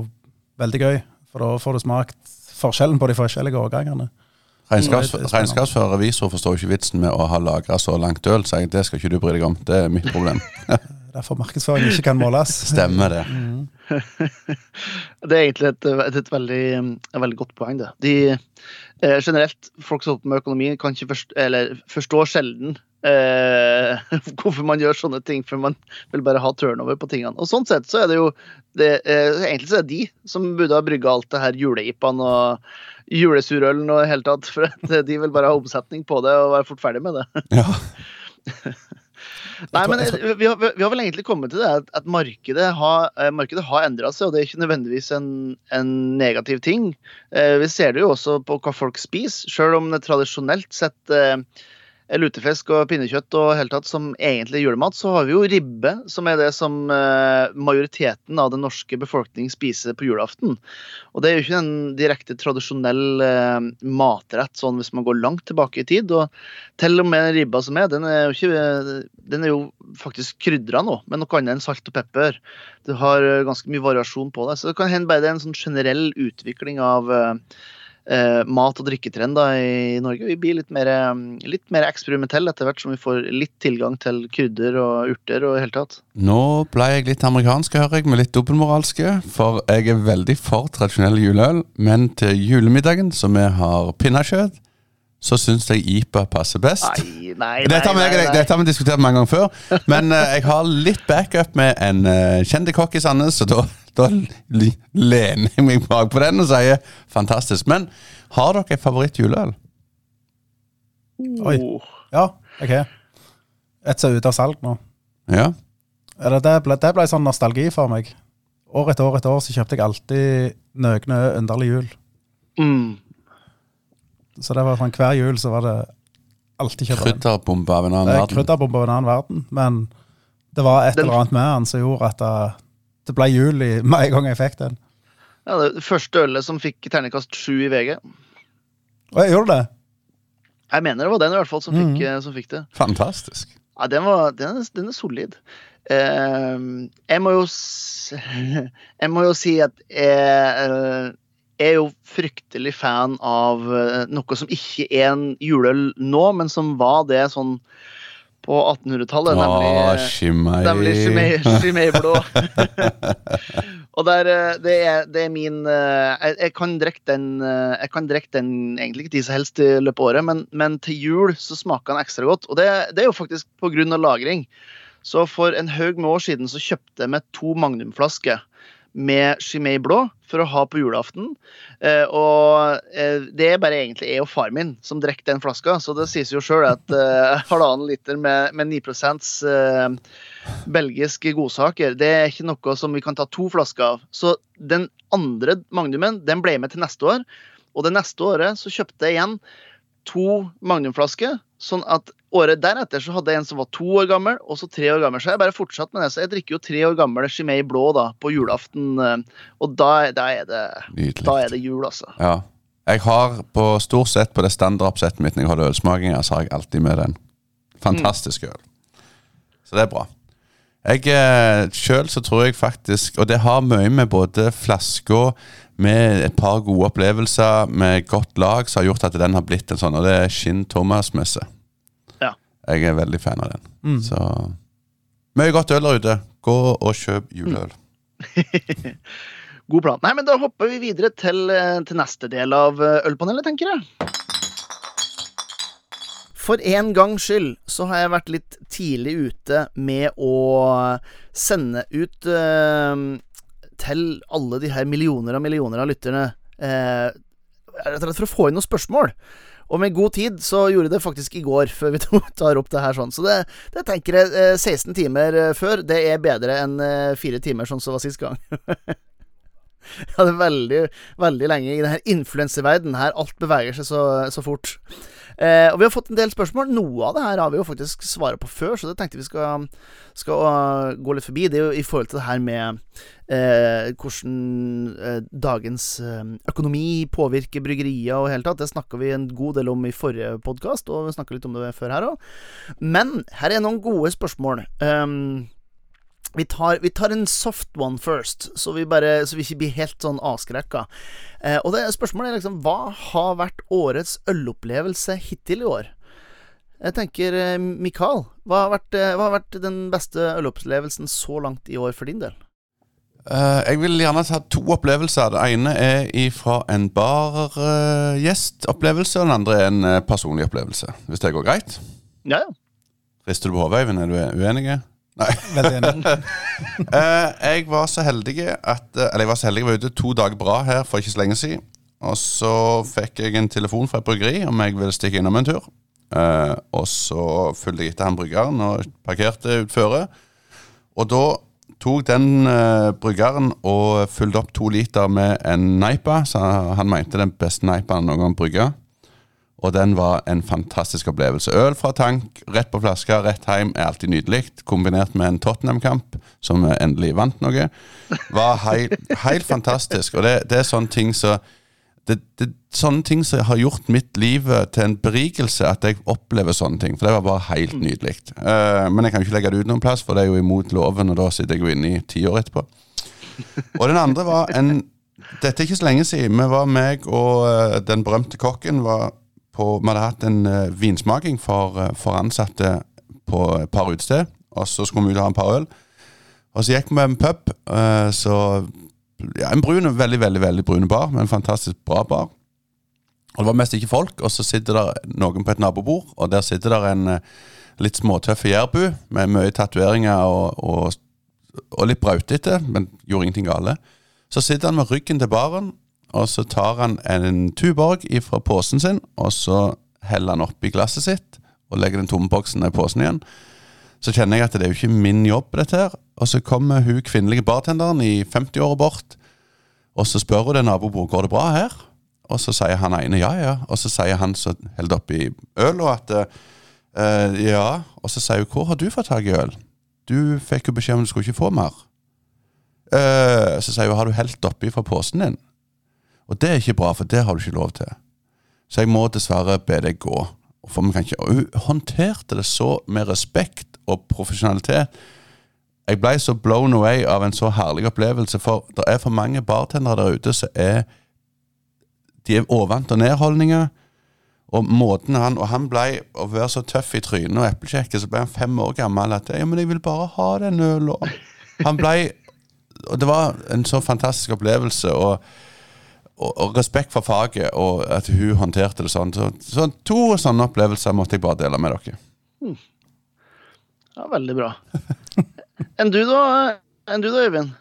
Speaker 2: veldig gøy. For da får du smakt forskjellen på de forskjellige årgangene.
Speaker 3: Regnskaps,
Speaker 2: det er
Speaker 3: regnskapsfører revisor forstår ikke vitsen med å ha lagra så langt øl, så jeg, det skal ikke du bry deg om. Det er mitt problem.
Speaker 2: Derfor markedsføring ikke kan måles.
Speaker 3: Stemmer det.
Speaker 1: Det er egentlig et, et, et, veldig, et veldig godt poeng, det. De, eh, generelt, folk som holder på med økonomi, kan ikke forstå, eller forstår sjelden eh, hvorfor man gjør sånne ting, for man vil bare ha turnover på tingene. Og sånn sett så er det jo det, eh, Egentlig så er det de som burde ha brygga alt det her juleipene og julesurølen og i hele tatt, for de vil bare ha omsetning på det og være fort ferdig med det.
Speaker 3: Ja.
Speaker 1: Nei, men vi har, vi har vel egentlig kommet til det at, at markedet har, eh, markedet har endra seg, og det er ikke nødvendigvis en, en negativ ting. Eh, vi ser det jo også på hva folk spiser, sjøl om det tradisjonelt sett eh, lutefisk og pinnekjøtt og helt tatt som egentlig julemat, så har vi jo ribbe, som er det som eh, majoriteten av den norske befolkning spiser på julaften. Og det er jo ikke en direkte tradisjonell eh, matrett sånn hvis man går langt tilbake i tid. og til og med ribba som er, den er jo, ikke, den er jo faktisk krydra nå, med noe annet enn salt og pepper. Du har eh, ganske mye variasjon på det. Så det kan hende bare det er en sånn generell utvikling av eh, mat- og drikketrender i Norge. Vi blir litt mer, eh, litt mer eksperimentelle etter hvert som vi får litt tilgang til krydder og urter og i hele tatt.
Speaker 3: Nå ble jeg litt amerikansk, hører jeg, med litt dobbeltmoralske. For jeg er veldig for tradisjonell juleøl, men til julemiddagen, som vi har pinnekjøtt, så syns jeg IPA passer best.
Speaker 1: Nei, nei, nei.
Speaker 3: Dette har, vi,
Speaker 1: nei,
Speaker 3: dette har vi diskutert mange ganger før, men uh, jeg har litt backup med en uh, kjent kokk i Sandnes, så da, da lener jeg meg bak på den og sier fantastisk. Men har dere et favorittjuleøl?
Speaker 2: Oi.
Speaker 1: Oh.
Speaker 2: Ja, OK. Et som er ute av salg nå.
Speaker 3: Ja.
Speaker 2: Eller det, ble, det ble sånn nostalgi for meg. År etter år etter år så kjøpte jeg alltid Nøgne underlig jul.
Speaker 1: Mm.
Speaker 2: Så det var sånn hver jul så var det alltid kjøpt den.
Speaker 3: Krydderbombe av en annen
Speaker 2: Det er
Speaker 3: verden.
Speaker 2: krydderbombe av en annen verden, men det var et
Speaker 1: Den-
Speaker 2: eller annet med den som gjorde at det, det ble jul i, med en gang jeg fikk den.
Speaker 1: Ja, det det første ølet som fikk terningkast sju i VG.
Speaker 2: Og jeg gjorde det.
Speaker 1: Jeg mener det var den i hvert fall som fikk,
Speaker 2: Mhm.
Speaker 1: eh, som fikk det.
Speaker 3: Fantastisk.
Speaker 1: Ja, den, var, den, er, den er solid. Eh, jeg må jo s- Jeg må jo si at jeg eh, er jo fryktelig fan av eh, noe som ikke er en juleøl nå, men som var det sånn på 1800-tallet,
Speaker 3: Å,
Speaker 1: nemlig
Speaker 3: Shimei.
Speaker 1: Nemlig Chimay- Chimay-blå. og der, eh, det, er, det er min eh, Jeg, jeg kan drikke den Jeg kan drikke den egentlig ikke tid som helst i løpet av året, men, men til jul så smaker den ekstra godt. Og det, det er jo faktisk pga. lagring. Så for en haug med år siden så kjøpte jeg meg to Magnum-flasker med Chimay blå for å ha på julaften. Eh, og eh, det er bare egentlig jeg og far min som drikker den flaska, så det sies jo sjøl at eh, halvannen liter med, med 9 eh, belgiske godsaker, det er ikke noe som vi kan ta to flasker av. Så den andre Magnumen den ble med til neste år, og det neste året så kjøpte jeg igjen to Magnum-flasker. Sånn at året deretter så hadde jeg en som var to år gammel, og så tre år gammel. Så jeg bare fortsatt med det. Så jeg drikker jo tre år gammel Chimay blå da, på julaften. eh, Og da, da, er det, da er det jul, altså.
Speaker 3: Ja. Jeg har på stort sett på det standardoppsettet mitt når jeg holder ølsmakinger, så har jeg alltid med den. Fantastisk øl. Så det er bra. Jeg eh, Sjøl så tror jeg faktisk Og det har mye med både flaska med et par gode opplevelser med godt lag som har gjort at den har blitt en sånn, og det er Skinn Thomas-messe.
Speaker 1: Ja.
Speaker 3: Jeg er veldig fan av den. Så mye godt øl der ute. Gå og kjøp juleøl.
Speaker 1: God plan. Nei, men Da hopper vi videre til, eh, til neste del av eh, ølpanelet, tenker jeg. For en gangs skyld så har jeg vært litt tidlig ute med å sende ut eh, til alle de her millioner og millioner av lytterne eh, rett og slett for å få inn noen spørsmål. Og med god tid så gjorde jeg det faktisk i går, før vi tar opp det her sånn. Så det, det tenker jeg eh, 16 timer eh, før, det er bedre enn eh, fire timer, sånn som var sist gang. Det er veldig, veldig lenge i denne influenseverdenen her. Alt beveger seg så, så fort. Eh, og vi har fått en del spørsmål. Noe av det her har vi jo faktisk svaret på før, så det tenkte vi skal, skal uh, gå litt forbi. Det er jo i forhold til det her med eh, hvordan eh, dagens eh, økonomi påvirker bryggerier og hele tatt. Det snakka vi en god del om i forrige podkast, og vi snakka litt om det før her òg. Men her er noen gode spørsmål. Um, vi tar, vi tar en soft one first, så vi, bare, så vi ikke blir helt sånn avskrekka. Eh, og det spørsmålet er liksom Hva har vært årets ølopplevelse hittil i år? Jeg tenker eh, Mikael, hva har, vært, eh, hva har vært den beste ølopplevelsen så langt i år for din del?
Speaker 3: Uh, jeg vil gjerne ta to opplevelser. Det ene er fra en bargjestopplevelse, og den andre er en uh, personlig opplevelse. Hvis det går greit?
Speaker 1: Ja, ja.
Speaker 3: Rister du på hodet, Øyvind? Er du uenig? Nei. Eh, jeg var så heldig at eh, Eller jeg var så heldig, jeg var ute to dager bra her for ikke så lenge siden. Og så fikk jeg en telefon fra et bryggeri om jeg ville stikke innom en tur. Eh, og så fulgte jeg etter han bryggeren og parkerte utføre. Og da tok den bryggeren og fulgte opp to liter med en Neipa. Så han mente den beste Neipaen han noen gang brygga. Og den var en fantastisk opplevelse. Øl fra tank, rett på flaska, rett hjem er alltid nydelig. Kombinert med en Tottenham-kamp, som endelig vant noe. Var helt, helt fantastisk. Og det, det er sånne ting som det, det, sånne ting som har gjort mitt liv til en berikelse, at jeg opplever sånne ting. For det var bare helt nydelig. Uh, men jeg kan ikke legge det ut noen plass, for det er jo imot loven, og da sitter jeg jo inne i ti år etterpå. Og den andre var en Dette er ikke så lenge siden. Vi var meg og uh, den berømte kokken var på, Vi hadde hatt en uh, vinsmaking for, eh, for ansatte på et par utested. Og så skulle vi ut og ha en par øl. Og så gikk vi en pub. Uh, så ja, En brun, veldig veldig, veldig brun bar, men en fantastisk bra bar. Og Det var mest ikke folk, og så sitter der noen på et nabobord, og der sitter der en litt småtøff jærbu med mye tatoveringer og, og, og litt brautete, men gjorde ingenting gale. Så sitter han med ryggen til baren, og så tar han en Tuborg fra posen sin, og så heller han oppi glasset sitt og legger den tomme boksen i posen igjen. Så kjenner jeg at det er jo ikke min jobb, dette her. Og så kommer hun kvinnelige bartenderen i 50-åra bort, og så spør hun den nabobordet går det bra her. Og så sier han ene ja, ja. Og så sier han som holder oppi øl, og at eh, ja. Og så sier hun hvor har du fått tak i øl? Du fikk jo beskjed om du skulle ikke få mer. Eh, så sier hun har du helt oppi fra posen din? Og det er ikke bra, for det har du ikke lov til. Så jeg må dessverre be deg gå. For vi kan ikke, hun håndterte det så med respekt og profesjonalitet. Jeg ble så blown away av en så herlig opplevelse, for det er for mange bartendere der ute som er De er overvant av nedholdninger, Og måten han Og han ble å være så tøff i trynet og eplekjekke, så ble han fem år gammel at Ja, men jeg vil bare ha den øla. Han ble Og det var en så fantastisk opplevelse. og og, og respekt for faget, og at hun håndterte det sånn. Så, så to sånne opplevelser måtte jeg bare dele med dere.
Speaker 1: Ja, veldig bra. Enn du, da, Enn du da, Øyvind?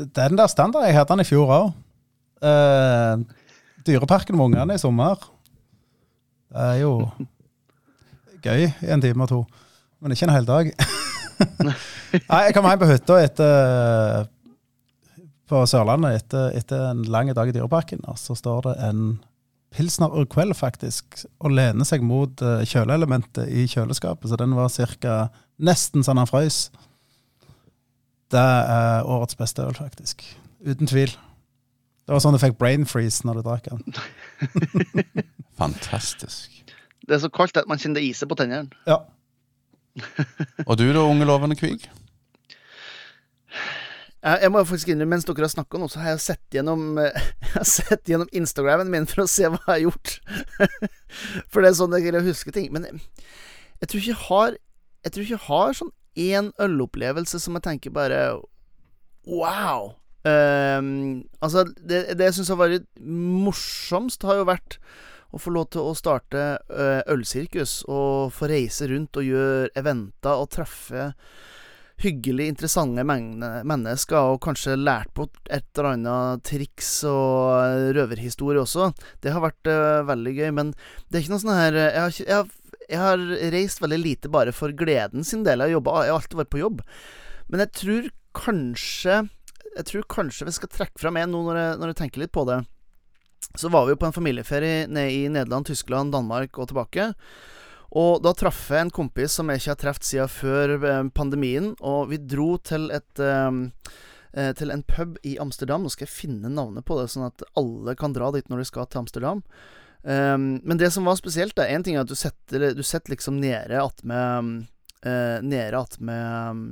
Speaker 2: Det er den der standarden Jeg hadde den i fjor òg. Uh, dyreparken med ungene i sommer. Det er jo gøy i en time og to. Men ikke en hel dag. Nei, jeg kom hjem på hytta etter på Sørlandet etter, etter en lang dag i Dyreparken. Og så står det en pilsner Urquell faktisk, og lener seg mot uh, kjøleelementet i kjøleskapet. Så den var cirka nesten sånn han frøys. Det er årets beste øl, faktisk. Uten tvil. Det var sånn du fikk brain freeze når du drakk den.
Speaker 3: Fantastisk.
Speaker 1: Det er så kaldt at man kjenner det iser på tennene.
Speaker 2: Ja.
Speaker 3: Og du da, unge lovende kvig?
Speaker 1: Jeg, må faktisk innrømme, mens dere har snakka nå, så har jeg sett gjennom gjennom Instagramen min for å se hva jeg har gjort. for det er sånn jeg greier å huske ting. Men jeg, jeg tror ikke jeg har Jeg tror ikke jeg har sånn én ølopplevelse som jeg tenker bare Wow! Um, altså, det, det jeg syns har vært morsomst, har jo vært å få lov til å starte uh, ølsirkus og få reise rundt og gjøre eventer og treffe hyggelig interessante mennesker, og kanskje lært på et eller annet triks og røverhistorie også. Det har vært uh, veldig gøy, men det er ikke noe sånn her jeg har, jeg, har, jeg har, reist veldig lite bare for gleden sin del. Jeg har, jobbet, jeg har alltid vært på jobb. Men jeg tror kanskje Jeg tror kanskje vi skal trekke fram en nå når jeg, når jeg tenker litt på det. Så var vi jo på en familieferie nede i Nederland, Tyskland, Danmark og tilbake. Og da traff jeg en kompis som jeg ikke har truffet siden før eh, pandemien, og vi dro til et um, til en pub i Amsterdam. Nå skal jeg finne navnet på det, sånn at alle kan dra dit når de skal til Amsterdam. Um, men det som var spesielt, er én ting er at du setter, du setter liksom nede attmed uh, Nede attmed um,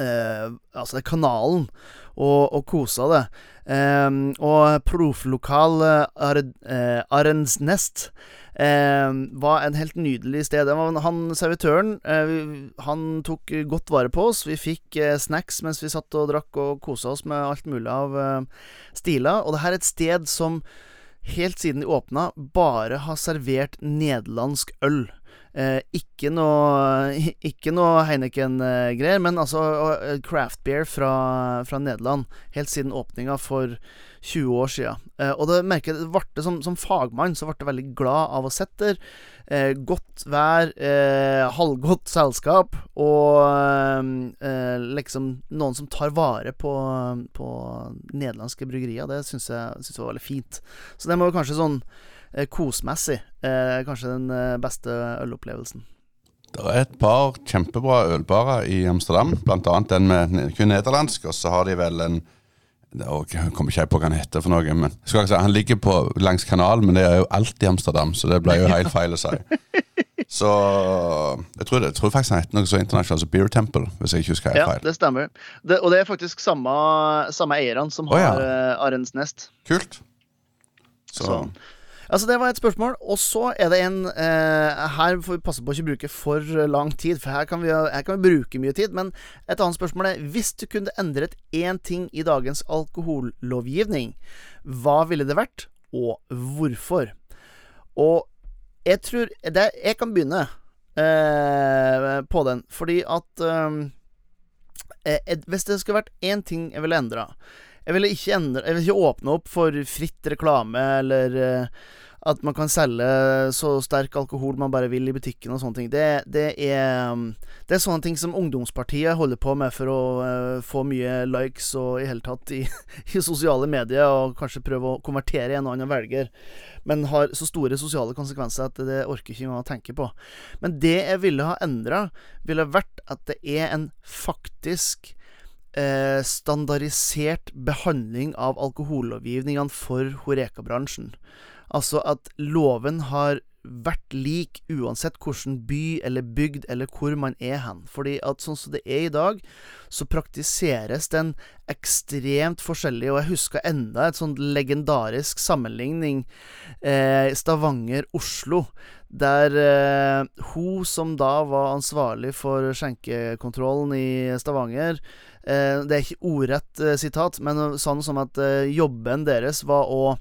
Speaker 1: uh, Altså, det er kanalen, og, og kosa det. Um, og profflokal uh, Arensnest Eh, var en helt nydelig sted. Han servitøren eh, Han tok godt vare på oss. Vi fikk eh, snacks mens vi satt og drakk og kosa oss med alt mulig av eh, stiler. Og det her er et sted som helt siden de åpna, bare har servert nederlandsk øl. Eh, ikke noe Ikke noe Heineken-greier, men altså craft beer fra, fra, Nederland. Helt siden åpninga for 20 år sia. Eh, og det merker jeg ble som, som, fagmann så ble jeg veldig glad av å sitte der. Eh, godt vær, eh, halvgodt selskap og liksom noen som tar vare på, på nederlandske bryggerier. Det syns jeg, synes jeg var veldig fint. Så det må jo kanskje sånn kosmessig eh, kanskje den eh, beste ølopplevelsen.
Speaker 3: Det er et par kjempebra ølbarer i Amsterdam, bl.a. den med kun nederlandsk. Og så har de vel en Jeg kommer ikke på hva han heter for noe. men si, Han ligger på, langs kanalen, men det er jo alt i Amsterdam, så det ble jo helt feil å si. Så jeg tror, det, jeg tror, faktisk han heter noe så internasjonalt som Beer Temple, hvis jeg ikke husker helt
Speaker 1: feil. Ja, det stemmer. Det, og det er faktisk samme, samme eierne som har oh, ja. Arens Nest.
Speaker 3: Kult.
Speaker 1: Så. så. Altså, det var et spørsmål. Og så er det en eh, Her får vi passe på å ikke bruke for lang tid, for her kan, vi, her kan vi bruke mye tid. Men et annet spørsmål er Hvis du kunne endret én ting i dagens alkohollovgivning, hva ville det vært, og hvorfor? Og jeg tror det, Jeg kan begynne eh, på den, fordi at eh, Hvis det skulle vært én ting jeg ville endra jeg ville endre, jeg ville ikke åpne opp for fritt reklame eller uh, at man kan selge så sterk alkohol man bare vil i butikken og sånne ting. Det, det, er, det er sånne ting som ungdomspartiet holder på med for å uh, få mye likes og i hele tatt i, i, sosiale medier, og kanskje prøve å konvertere en og annen velger, men har så store sosiale konsekvenser at det orker ikke engang å tenke på. Men det jeg ville ha endra, ville vært at det er en faktisk eh, standardisert behandling av alkohollovgivningene for Horeka-bransjen. Altså at loven har vært lik uansett hvilken by eller bygd eller hvor man er hen. Fordi at sånn som det er i dag, så praktiseres den ekstremt forskjellig. Og jeg husker enda et sånn legendarisk sammenligning eh, Stavanger-Oslo. Der eh, hun som da var ansvarlig for skjenkekontrollen i Stavanger eh, Det er ikke ordrett eh, sitat, men sånn som at eh, jobben deres var å,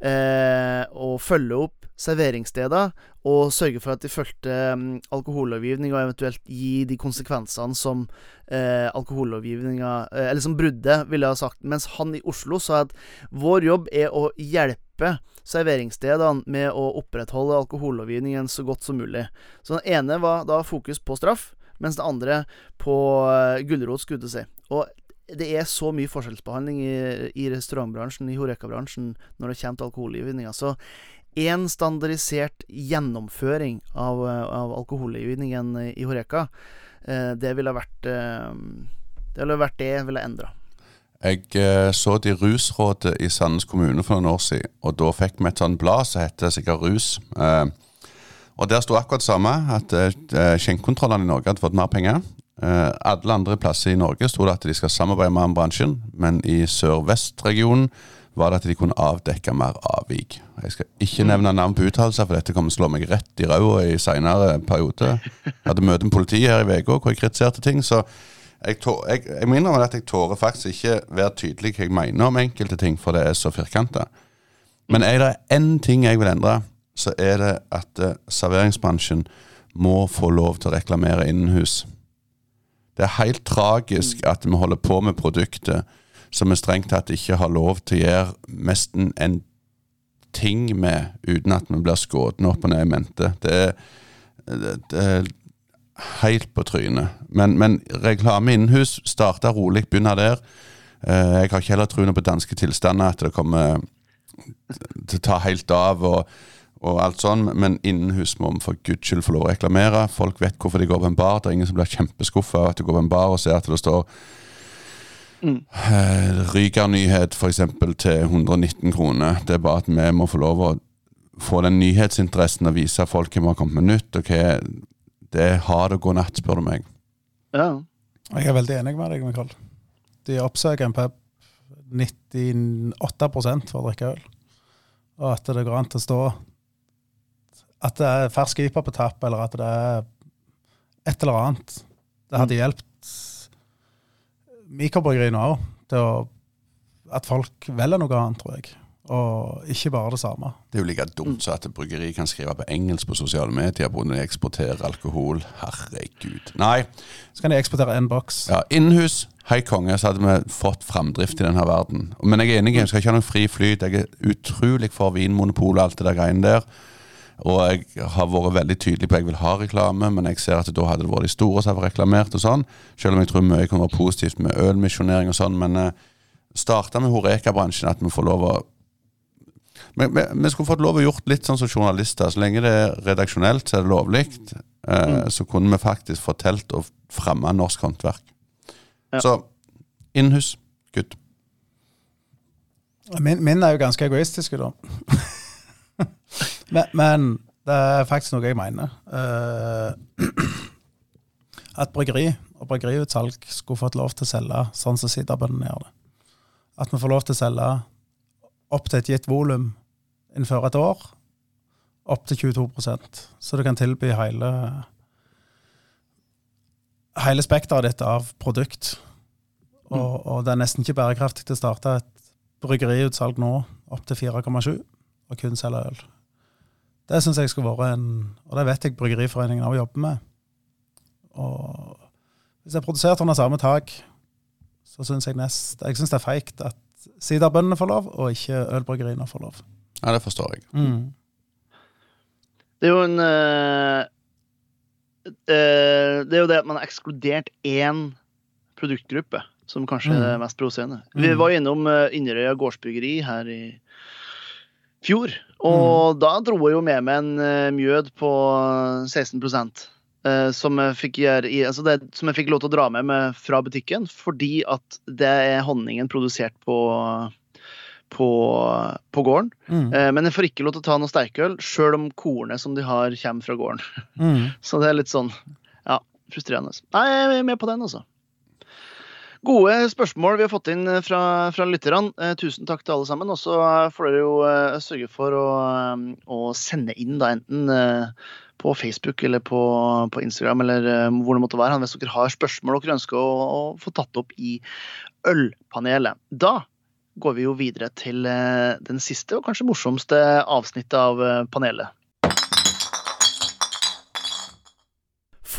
Speaker 1: eh, å følge opp serveringssteder og sørge for at de fulgte um, alkohollovgivning, og eventuelt gi de konsekvensene som eh, alkohollovgivninga eh, Eller som bruddet ville ha sagt. Mens han i Oslo sa at vår jobb er å hjelpe serveringsstedene med å opprettholde alkohollovgivningen så godt som mulig. Så den ene var da fokus på straff, mens det andre på uh, gulrot, skulle jeg si. Og det er så mye forskjellsbehandling i, i restaurantbransjen, i Horeka-bransjen, når det kommer til alkohollovgivninga. Så én standardisert gjennomføring av, av alkohollovgivningen i Horeka, eh, det ville vært eh, Det ville vært det jeg ville endra.
Speaker 3: Jeg eh, så det i Rusrådet i Sandnes kommune for noen år siden, og da fikk vi et sånt blad som heter sikkert Rus. Og der sto akkurat det samme, at skjenkekontrollene i Norge hadde fått mer penger. Eh, alle andre plasser i Norge sto det at de skal samarbeide med bransjen, men i sør-vest-regionen var det at de kunne avdekke mer avvik. Jeg skal ikke nevne navn på uttalelser, for dette kommer til å slå meg rett i ræva i seinere periode. Jeg hadde møte med politiet her i uka hvor jeg kritiserte ting. så jeg, jeg, jeg minner om at jeg tårer faktisk ikke være tydelig hva jeg mener om enkelte ting, for det er så firkanta. Men er det én ting jeg vil endre, så er det at uh, serveringsbransjen må få lov til å reklamere innenhus. Det er helt tragisk at vi holder på med produktet som vi strengt tatt ikke har lov til å gjøre nesten en ting med uten at vi blir skutt opp og ned i mente. Det er, det, er helt på trynet. Men, men reklame innenhus starter rolig, begynner der. Eh, jeg har ikke heller troen på danske tilstander, at det kommer til å ta helt av. og og alt sånn, Men innenhus må vi for guds skyld få lov å reklamere. Folk vet hvorfor de går på en bar. Det er ingen som blir kjempeskuffa av at du går på en bar og ser at det står Mm. Ryger-nyhet f.eks. til 119 kroner. Det er bare at vi må få lov å få den nyhetsinteressen og vise folk hva vi har kommet med nytt. og det Det har det god natt, spør du meg.
Speaker 1: Ja.
Speaker 2: Jeg er veldig enig med deg, Mikael. De oppsøker en pub 98 for å drikke øl. Og at det går an til å stå At det er fersk IPA på tapp, eller at det er et eller annet. Det hadde mm. hjulpet mikrobryggeriene òg, til å, at folk velger noe annet, tror jeg. Og ikke bare det samme.
Speaker 3: Det er jo like dumt så at et bryggeri kan skrive på engelsk på sosiale medier når de eksporterer alkohol. Herregud. Nei.
Speaker 2: Så kan de eksportere én boks.
Speaker 3: Ja, Innenhus, hei konge, så hadde vi fått framdrift i denne verden. Men jeg er enig, jeg skal ikke ha noen fri flyt. Jeg er utrolig for Vinmonopolet og alt det der greiene der. Og jeg har vært veldig tydelig på at jeg vil ha reklame, men jeg ser at da hadde det vært de store som hadde reklamert og sånn. Selv om jeg tror mye kan være positivt med ølmisjonering og sånn. Men eh, starta med Horeka-bransjen, at vi får lov å vi, vi, vi skulle fått lov å gjort litt sånn som journalister. Så lenge det er redaksjonelt, så er det lovlig. Eh, mm. Så kunne vi faktisk fortalt og fremme norsk håndverk. Ja. Så innhus, good.
Speaker 2: Min, min er jo ganske egoistiske, da. men, men, det er faktisk noe jeg mener. Uh, at bryggeri og bryggeriutsalg skulle fått lov til å selge sånn som siderbøndene gjør det. At vi får lov til å selge opp til et gitt volum innenfor et år. Opp til 22% Så du kan tilby hele hele spekteret ditt av produkt. Og, mm. og, det er nesten ikke bærekraftig til å starte et bryggeriutsalg nå opp til 4,7 og kun selge øl. Det syns jeg skulle vært en Og det vet jeg Bryggeriforeningen òg jobber med. Og hvis jeg produserte produsert under samme tak, så syns jeg nest Jeg synes det er feigt at siderbøndene får lov, og ikke ølbryggeriene får lov.
Speaker 3: Ja, det forstår jeg.
Speaker 2: Mm.
Speaker 1: Det er jo en uh, uh, Det er jo det at man har ekskludert én produktgruppe, som kanskje mm. er mest provoserende. Mm. Vi var innom uh, Inderøya gårdsbryggeri her i fjor. Og mm. da dro jeg jo med meg en uh, mjød på 16 uh, eh, som, jeg gjøre, altså det, som jeg fikk lov til å dra med meg fra butikken, fordi at det er honningen produsert på, på, på gården.
Speaker 2: Mm.
Speaker 1: Eh, men jeg får ikke lov til å ta noe sterkøl, sjøl om kornet som de har, kommer fra gården.
Speaker 2: Mm.
Speaker 1: Så det er litt sånn ja, frustrerende. Nei, jeg er med på den, altså. Gode spørsmål vi har fått inn fra, fra lytterne. Eh, tusen takk til alle sammen. Og så får dere jo eh, sørge for å, eh, å sende inn da enten eh, på Facebook eller på, på Instagram eller eh, hvor det måtte være, hvis dere har spørsmål dere ønsker å, å få tatt opp i Ølpanelet. Da går vi jo videre til eh, den siste og kanskje morsomste avsnittet av eh, panelet.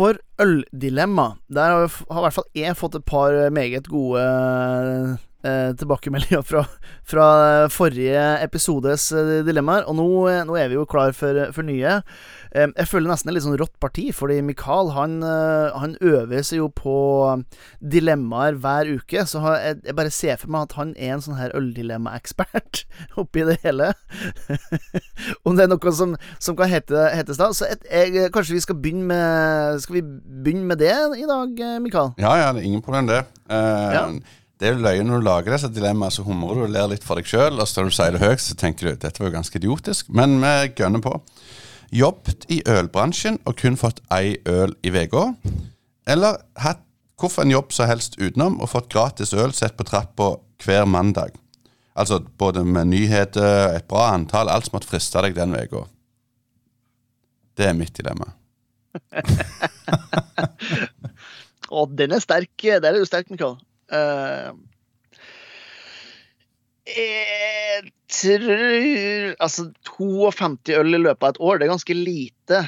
Speaker 1: For øldilemma, der har, i hvert fall jeg fått et par meget gode eh, tilbakemeldinger fra, fra forrige episodes eh, dilemmaer. Og nå, eh, nå er vi jo klar for, for nye. Eh, jeg føler nesten et litt sånn rått parti, fordi Mikael han, han øver seg jo på dilemmaer hver uke. Så jeg, jeg bare ser for meg at han er en sånn her øldilemma-ekspert oppi det hele. Om det er noe som, som kan hete, hetes da. Så et, jeg, kanskje vi skal begynne med Skal vi begynne med det i dag, Mikael?
Speaker 3: Ja, ja, det er ingen problem, det. Eh,
Speaker 1: Ja.
Speaker 3: Det er jo løye når du lager disse dilemmaene, så humrer du og ler litt for deg sjøl. Og så når du sier det høyt, så tenker du dette var jo ganske idiotisk. Men vi gønner på. Jobbet i ølbransjen og kun fått ei øl i uka. Eller hatt hvorfor en jobb som helst utenom og fått gratis øl sett på trappa hver mandag. Altså både med nyheter, et bra antall, alt som måtte friste deg den uka. Det er mitt dilemma.
Speaker 1: Å, den er sterk. Der er du sterk, Mikael. Eh, jeg tror Altså, 52 øl i løpet av et år, det er ganske lite.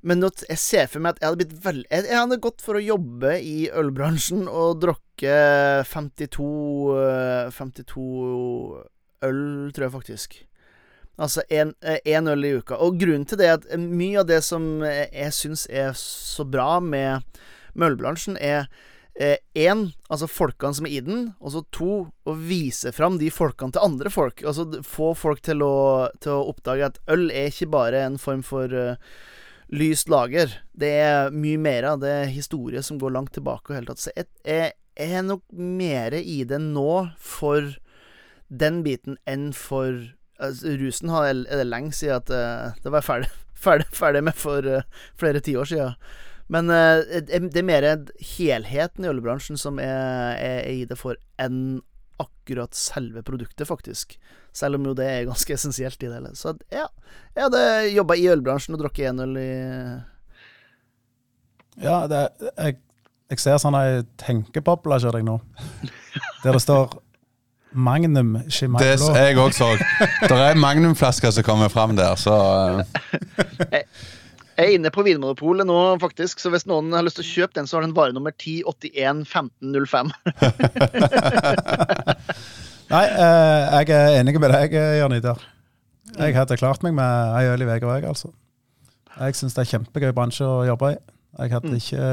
Speaker 1: Men jeg ser for meg at jeg hadde blitt veldig Jeg, hadde gått for å jobbe i ølbransjen og drukke 52 eh, 52 øl, tror jeg faktisk. Altså én øl i uka. Og grunnen til det er at mye av det som jeg syns er så bra med, med ølbransjen, er én, altså folkene som er i den, og så to, å vise fram de folkene til andre folk. Altså få folk til å, til å oppdage at øl er ikke bare en form for uh, lyst lager. Det er mye mer av det historie som går langt tilbake. Og hele tatt. Så jeg, jeg, er nok mer i det nå for den biten enn for altså, Rusen er det lenge siden at uh, det var ferdig, ferdig, ferdig med for uh, flere tiår siden. Men eh, det er mer helheten i ølbransjen som er, er i det for, enn akkurat selve produktet, faktisk. Selv om jo det er ganske essensielt i det hele. Så ja, jeg hadde jobba i ølbransjen og drukket én øl i
Speaker 2: Ja, det, jeg, jeg ser sånn ei tenkeboble hos deg nå, der det står Magnum
Speaker 3: Det
Speaker 2: er
Speaker 3: jeg òg så. Det er magnumflasker som kommer fram der, så eh,
Speaker 1: Jeg er inne på Vinmonopolet nå, faktisk, så hvis noen har lyst til å kjøpe den, så har den vare nummer 10811505.
Speaker 2: Nei, eh, jeg er enig med deg, Jørn Jan Idar. Jeg hadde klart meg med ei øl i uka, jeg, altså. Jeg syns det er kjempegøy bransje å jobbe i. Jeg hadde ikke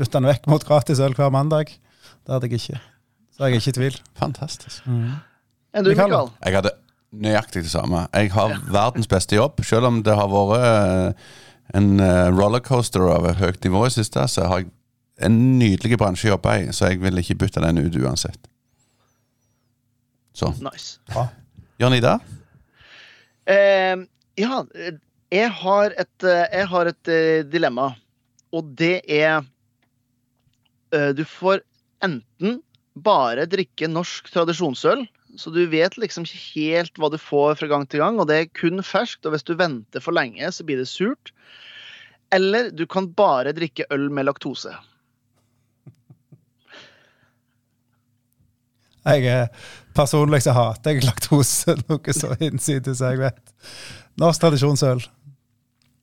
Speaker 2: bytta den vekk mot gratis øl hver mandag. Det hadde jeg ikke. Så jeg er ikke i tvil.
Speaker 3: fantastisk.
Speaker 1: Enn du,
Speaker 2: Mikael.
Speaker 1: Mikael?
Speaker 3: Jeg hadde nøyaktig det samme. Jeg har verdens beste jobb. Selv om det har vært eh, en eh, rollercoaster av et høyt nivå i siste, så har jeg en nydelig bransje å jobbe i, så jeg vil ikke bytte den ut uansett. Så.
Speaker 1: Nice.
Speaker 3: Jørn Ida?
Speaker 1: Uh, ja, jeg har et, eh, jeg har et dilemma, og det er uh, Du får enten bare drikke norsk tradisjonsøl, så du vet liksom ikke helt hva du får fra gang til gang, og det er kun ferskt, og hvis du venter for lenge, så blir det surt. Eller du kan bare drikke øl med laktose.
Speaker 2: Jeg er Personlig så hater jeg laktose noe så innsides jeg vet. Norsk tradisjonsøl.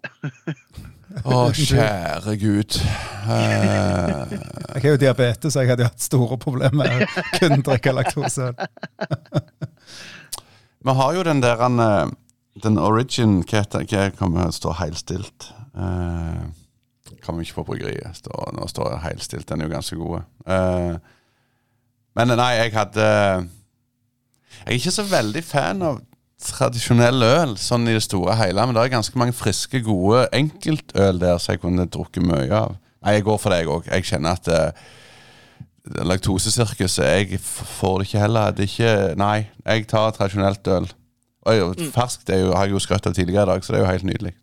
Speaker 3: Å, kjære gud. Eh,
Speaker 2: Jeg har jo diabetes, så jeg hadde hatt store problemer med å kunne drikke laktose.
Speaker 3: vi har jo den der eh, Den origin Hva kommer til å stå heilstilt? Uh, kommer ikke på bryggeriet. Står, nå står det heilstilt. Den er jo ganske god. Eh, men nei, jeg hadde Jeg er ikke så veldig fan av tradisjonell øl, sånn i det store og hele. Men det er ganske mange friske, gode enkeltøl der som jeg kunne drukket mye av. Nei, jeg går for det, jeg òg. Jeg kjenner at uh, laktosesirkuset. Jeg får det ikke heller. Det er ikke Nei, jeg tar tradisjonelt øl. Og jeg- ferskt er jo, har jeg jo skrøtt av tidligere i dag, så det er jo helt nydelig.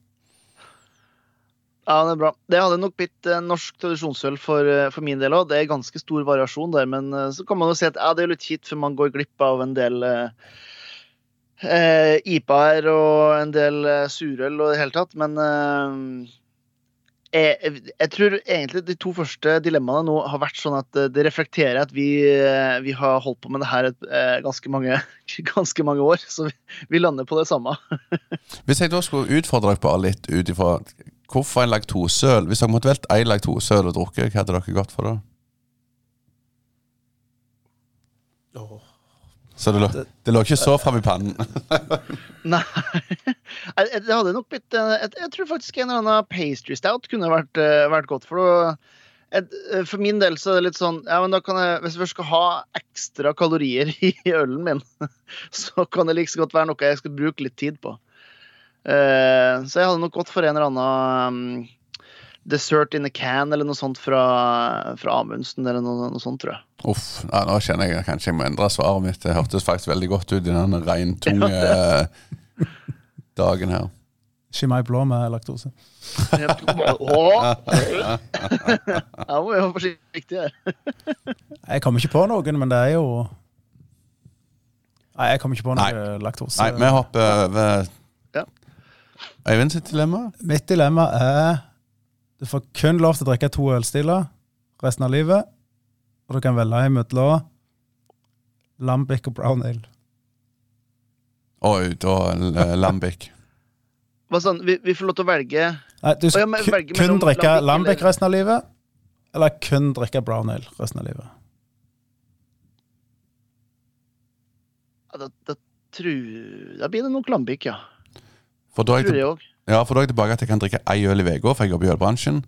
Speaker 1: Ja, det er bra. Det hadde nok blitt eh, norsk tradisjonsøl for, eh, for min del òg. Det er ganske stor variasjon der, men eh, så kan man jo si at ja, det er litt kjipt, for man går glipp av en del eh, eh, IPA-er og en del eh, surøl og i det hele tatt. Men eh, jeg, jeg tror egentlig de to første dilemmaene nå har vært sånn at eh, det reflekterer at vi, eh, vi har holdt på med det her eh, ganske, mange, ganske mange år. Så vi, lander på det samme.
Speaker 3: Hvis jeg da skulle utfordre dere bare litt ut ifra hvorfor en laktoseøl Hvis dere måtte valgt én laktoseøl og drukket, hva hadde dere gått for da? Så det lå, det lå ikke så fram i pannen?
Speaker 1: Nei. Det hadde nok blitt eh, Jeg, tror faktisk en eller annen pastry stout kunne vært, eh, vært godt. For, eh, for min del så er det litt sånn ja, men da kan jeg, Hvis jeg først skal ha ekstra kalorier i ølen min, så kan det like så godt være noe jeg skal bruke litt tid på. Så jeg hadde nok gått for en eller annen dessert in a can eller noe sånt fra, fra Amundsen eller noe, noe sånt, tror jeg.
Speaker 3: Uff, ja, nå kjenner jeg kanskje jeg må endre svaret mitt. Det hørtes faktisk veldig godt ut i den regntunge ja, dagen her.
Speaker 2: Skimei blå med laktose.
Speaker 1: Ja, må vi være forsiktige.
Speaker 2: Jeg kommer ikke på noen, men det er jo Nei, jeg kommer ikke på noe
Speaker 3: Nei.
Speaker 2: laktose.
Speaker 3: Nei, vi hopper over
Speaker 1: Ja.
Speaker 3: Øyvind sitt dilemma.
Speaker 2: Mitt dilemma er du får kun lov til å drikke to ølstiler resten av livet. Og du kan velge imellom Lambic og Brown Ale.
Speaker 3: Oi, da eh, Lambic.
Speaker 1: Hva sånn, vi, vi får lov til å velge
Speaker 2: Nei, du
Speaker 1: ja,
Speaker 2: skal
Speaker 1: men
Speaker 2: ku-
Speaker 1: velge
Speaker 2: kun drikke
Speaker 1: Lambic eller-
Speaker 2: resten av livet, eller kun drikke Brown Ale resten av livet.
Speaker 1: ja, da, da, tror, da blir det nok lambic, ja.
Speaker 3: For da er jeg,
Speaker 1: Tror jeg.
Speaker 3: Ja, for da er jeg tilbake at jeg kan drikke ei øl i uka, for jeg jobber i ølbransjen.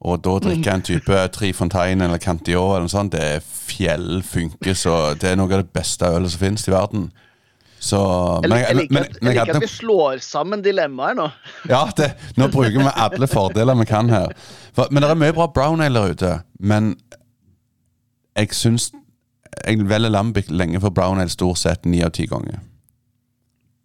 Speaker 3: Og da drikker jeg en type Tri Fontaine eller Cantillon eller noe sånt, det er fjell funkes, så det er noe av det beste ølet som finnes i verden. Så
Speaker 1: Jeg,
Speaker 3: men
Speaker 1: jeg liker
Speaker 3: men- men
Speaker 1: jeg liker at vi slår sammen dilemmaer nå.
Speaker 3: Ja, det, nå bruker vi alle fordeler vi kan her. For, men det er mye bra brown ale der ute. Men jeg syns Jeg velger Lambic lenge for brown ale stort sett ni av ti ganger.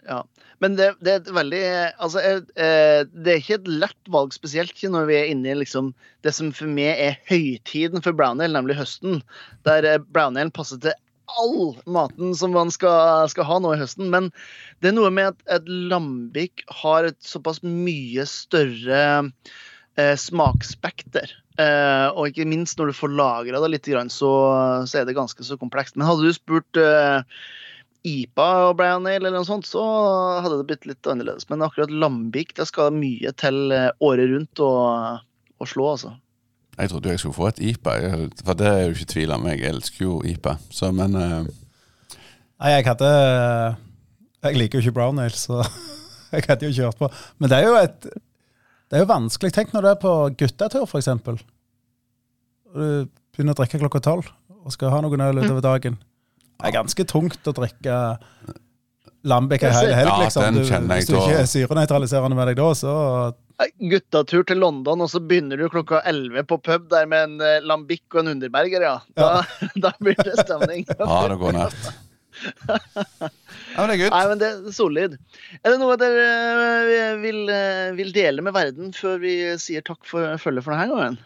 Speaker 1: Ja. Men det, det er et veldig Altså, eh, det er ikke et lett valg, spesielt ikke når vi er inne i liksom det som for meg er høytiden for brown ale, nemlig høsten. Der eh, brown ale passer til all maten som man skal, skal ha nå i høsten. Men det er noe med at et lambik har et såpass mye større eh, smaksspekter. Eh, og ikke minst når du får lagra det litt, så, så er det ganske så komplekst. Men hadde du spurt eh, IPA og brown ale eller noe sånt, så hadde det blitt litt annerledes. Men akkurat Lambik, det skal mye til eh, året rundt å, å slå, altså.
Speaker 3: Jeg trodde jeg skulle få et IPA, for det er jo ikke tvil om. Jeg elsker jo IPA. Så, men uh...
Speaker 2: Nei, jeg hadde Jeg liker jo ikke brown ale, så jeg hadde jo kjørt på. Men det er jo et Det er jo vanskelig. Tenk når du er på guttetur, f.eks. Du begynner å drikke klokka tolv og skal ha noen øl utover dagen. Det er ganske tungt å drikke Lambic ei hel helg, liksom.
Speaker 3: den
Speaker 2: Du,
Speaker 3: kjenner jeg
Speaker 2: hvis du ikke er syrenøytraliserende med deg da, så
Speaker 1: Guttatur til London, og så begynner du klokka 11 på pub der med en eh, Lambic og en Underberger, ja. Da, da blir det stemning.
Speaker 3: ja, det går nært. Ja, men det er
Speaker 1: Nei, men det er solid. Er det noe dere eh, vil, eh, vil dele med verden før vi sier takk for følget for denne gangen?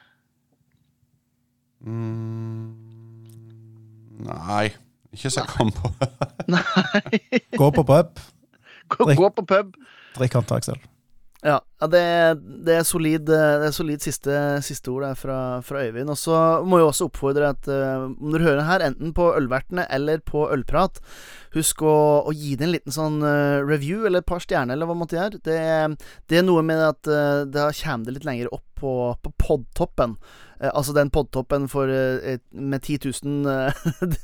Speaker 3: Mm, nei, ikke jeg kom på.
Speaker 2: gå på pub,
Speaker 1: Gå,
Speaker 2: Drikk.
Speaker 1: gå på pub.
Speaker 2: drikk håndtaksøl.
Speaker 1: Ja, ja det, det, er solid, eh, det er solid siste, siste ord der fra, fra Øyvind. Og så må jeg også oppfordre at uh, om dere hører her, enten på Ølvertene eller på Ølprat, husk å, å gi det en liten sånn uh, review eller et par stjerner, eller hva måtte gjøre. Det, det er noe med at uh, da kommer det litt lenger opp på, på podtoppen. Eh, altså den podtoppen for, eh, med 10 000 eh,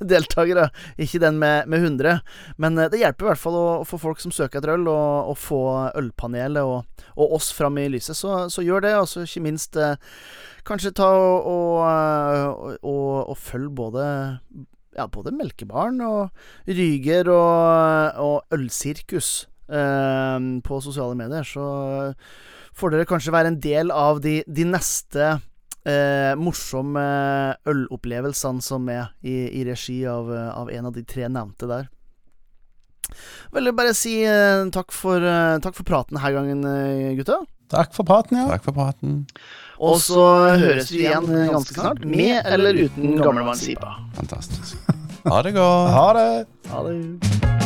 Speaker 1: deltakere, ikke den med, med 100. Men det hjelper i hvert fall å, å få folk som søker etter øl, og, og få ølpanelet og, og oss fram i lyset. Så, så gjør det, og så ikke minst eh, kanskje ta og, og, eh, og, og følg både ja, både Melkebaren og Ryger og, og Ølsirkus eh, på sosiale medier. Så får dere kanskje være en del av de, de neste eh, morsomme ølopplevelsene som er i, i regi av, av en av de tre nevnte der. Vel, bare si eh, takk, for, eh, takk for praten her gangen, eh, gutta.
Speaker 2: Takk for praten, ja.
Speaker 3: Takk for praten.
Speaker 1: Og så høres vi igjen eh, ganske snart, med eller uten gamlemanns-IPA.
Speaker 3: Fantastisk. Ha det godt.
Speaker 2: Ha det.
Speaker 1: Ha det.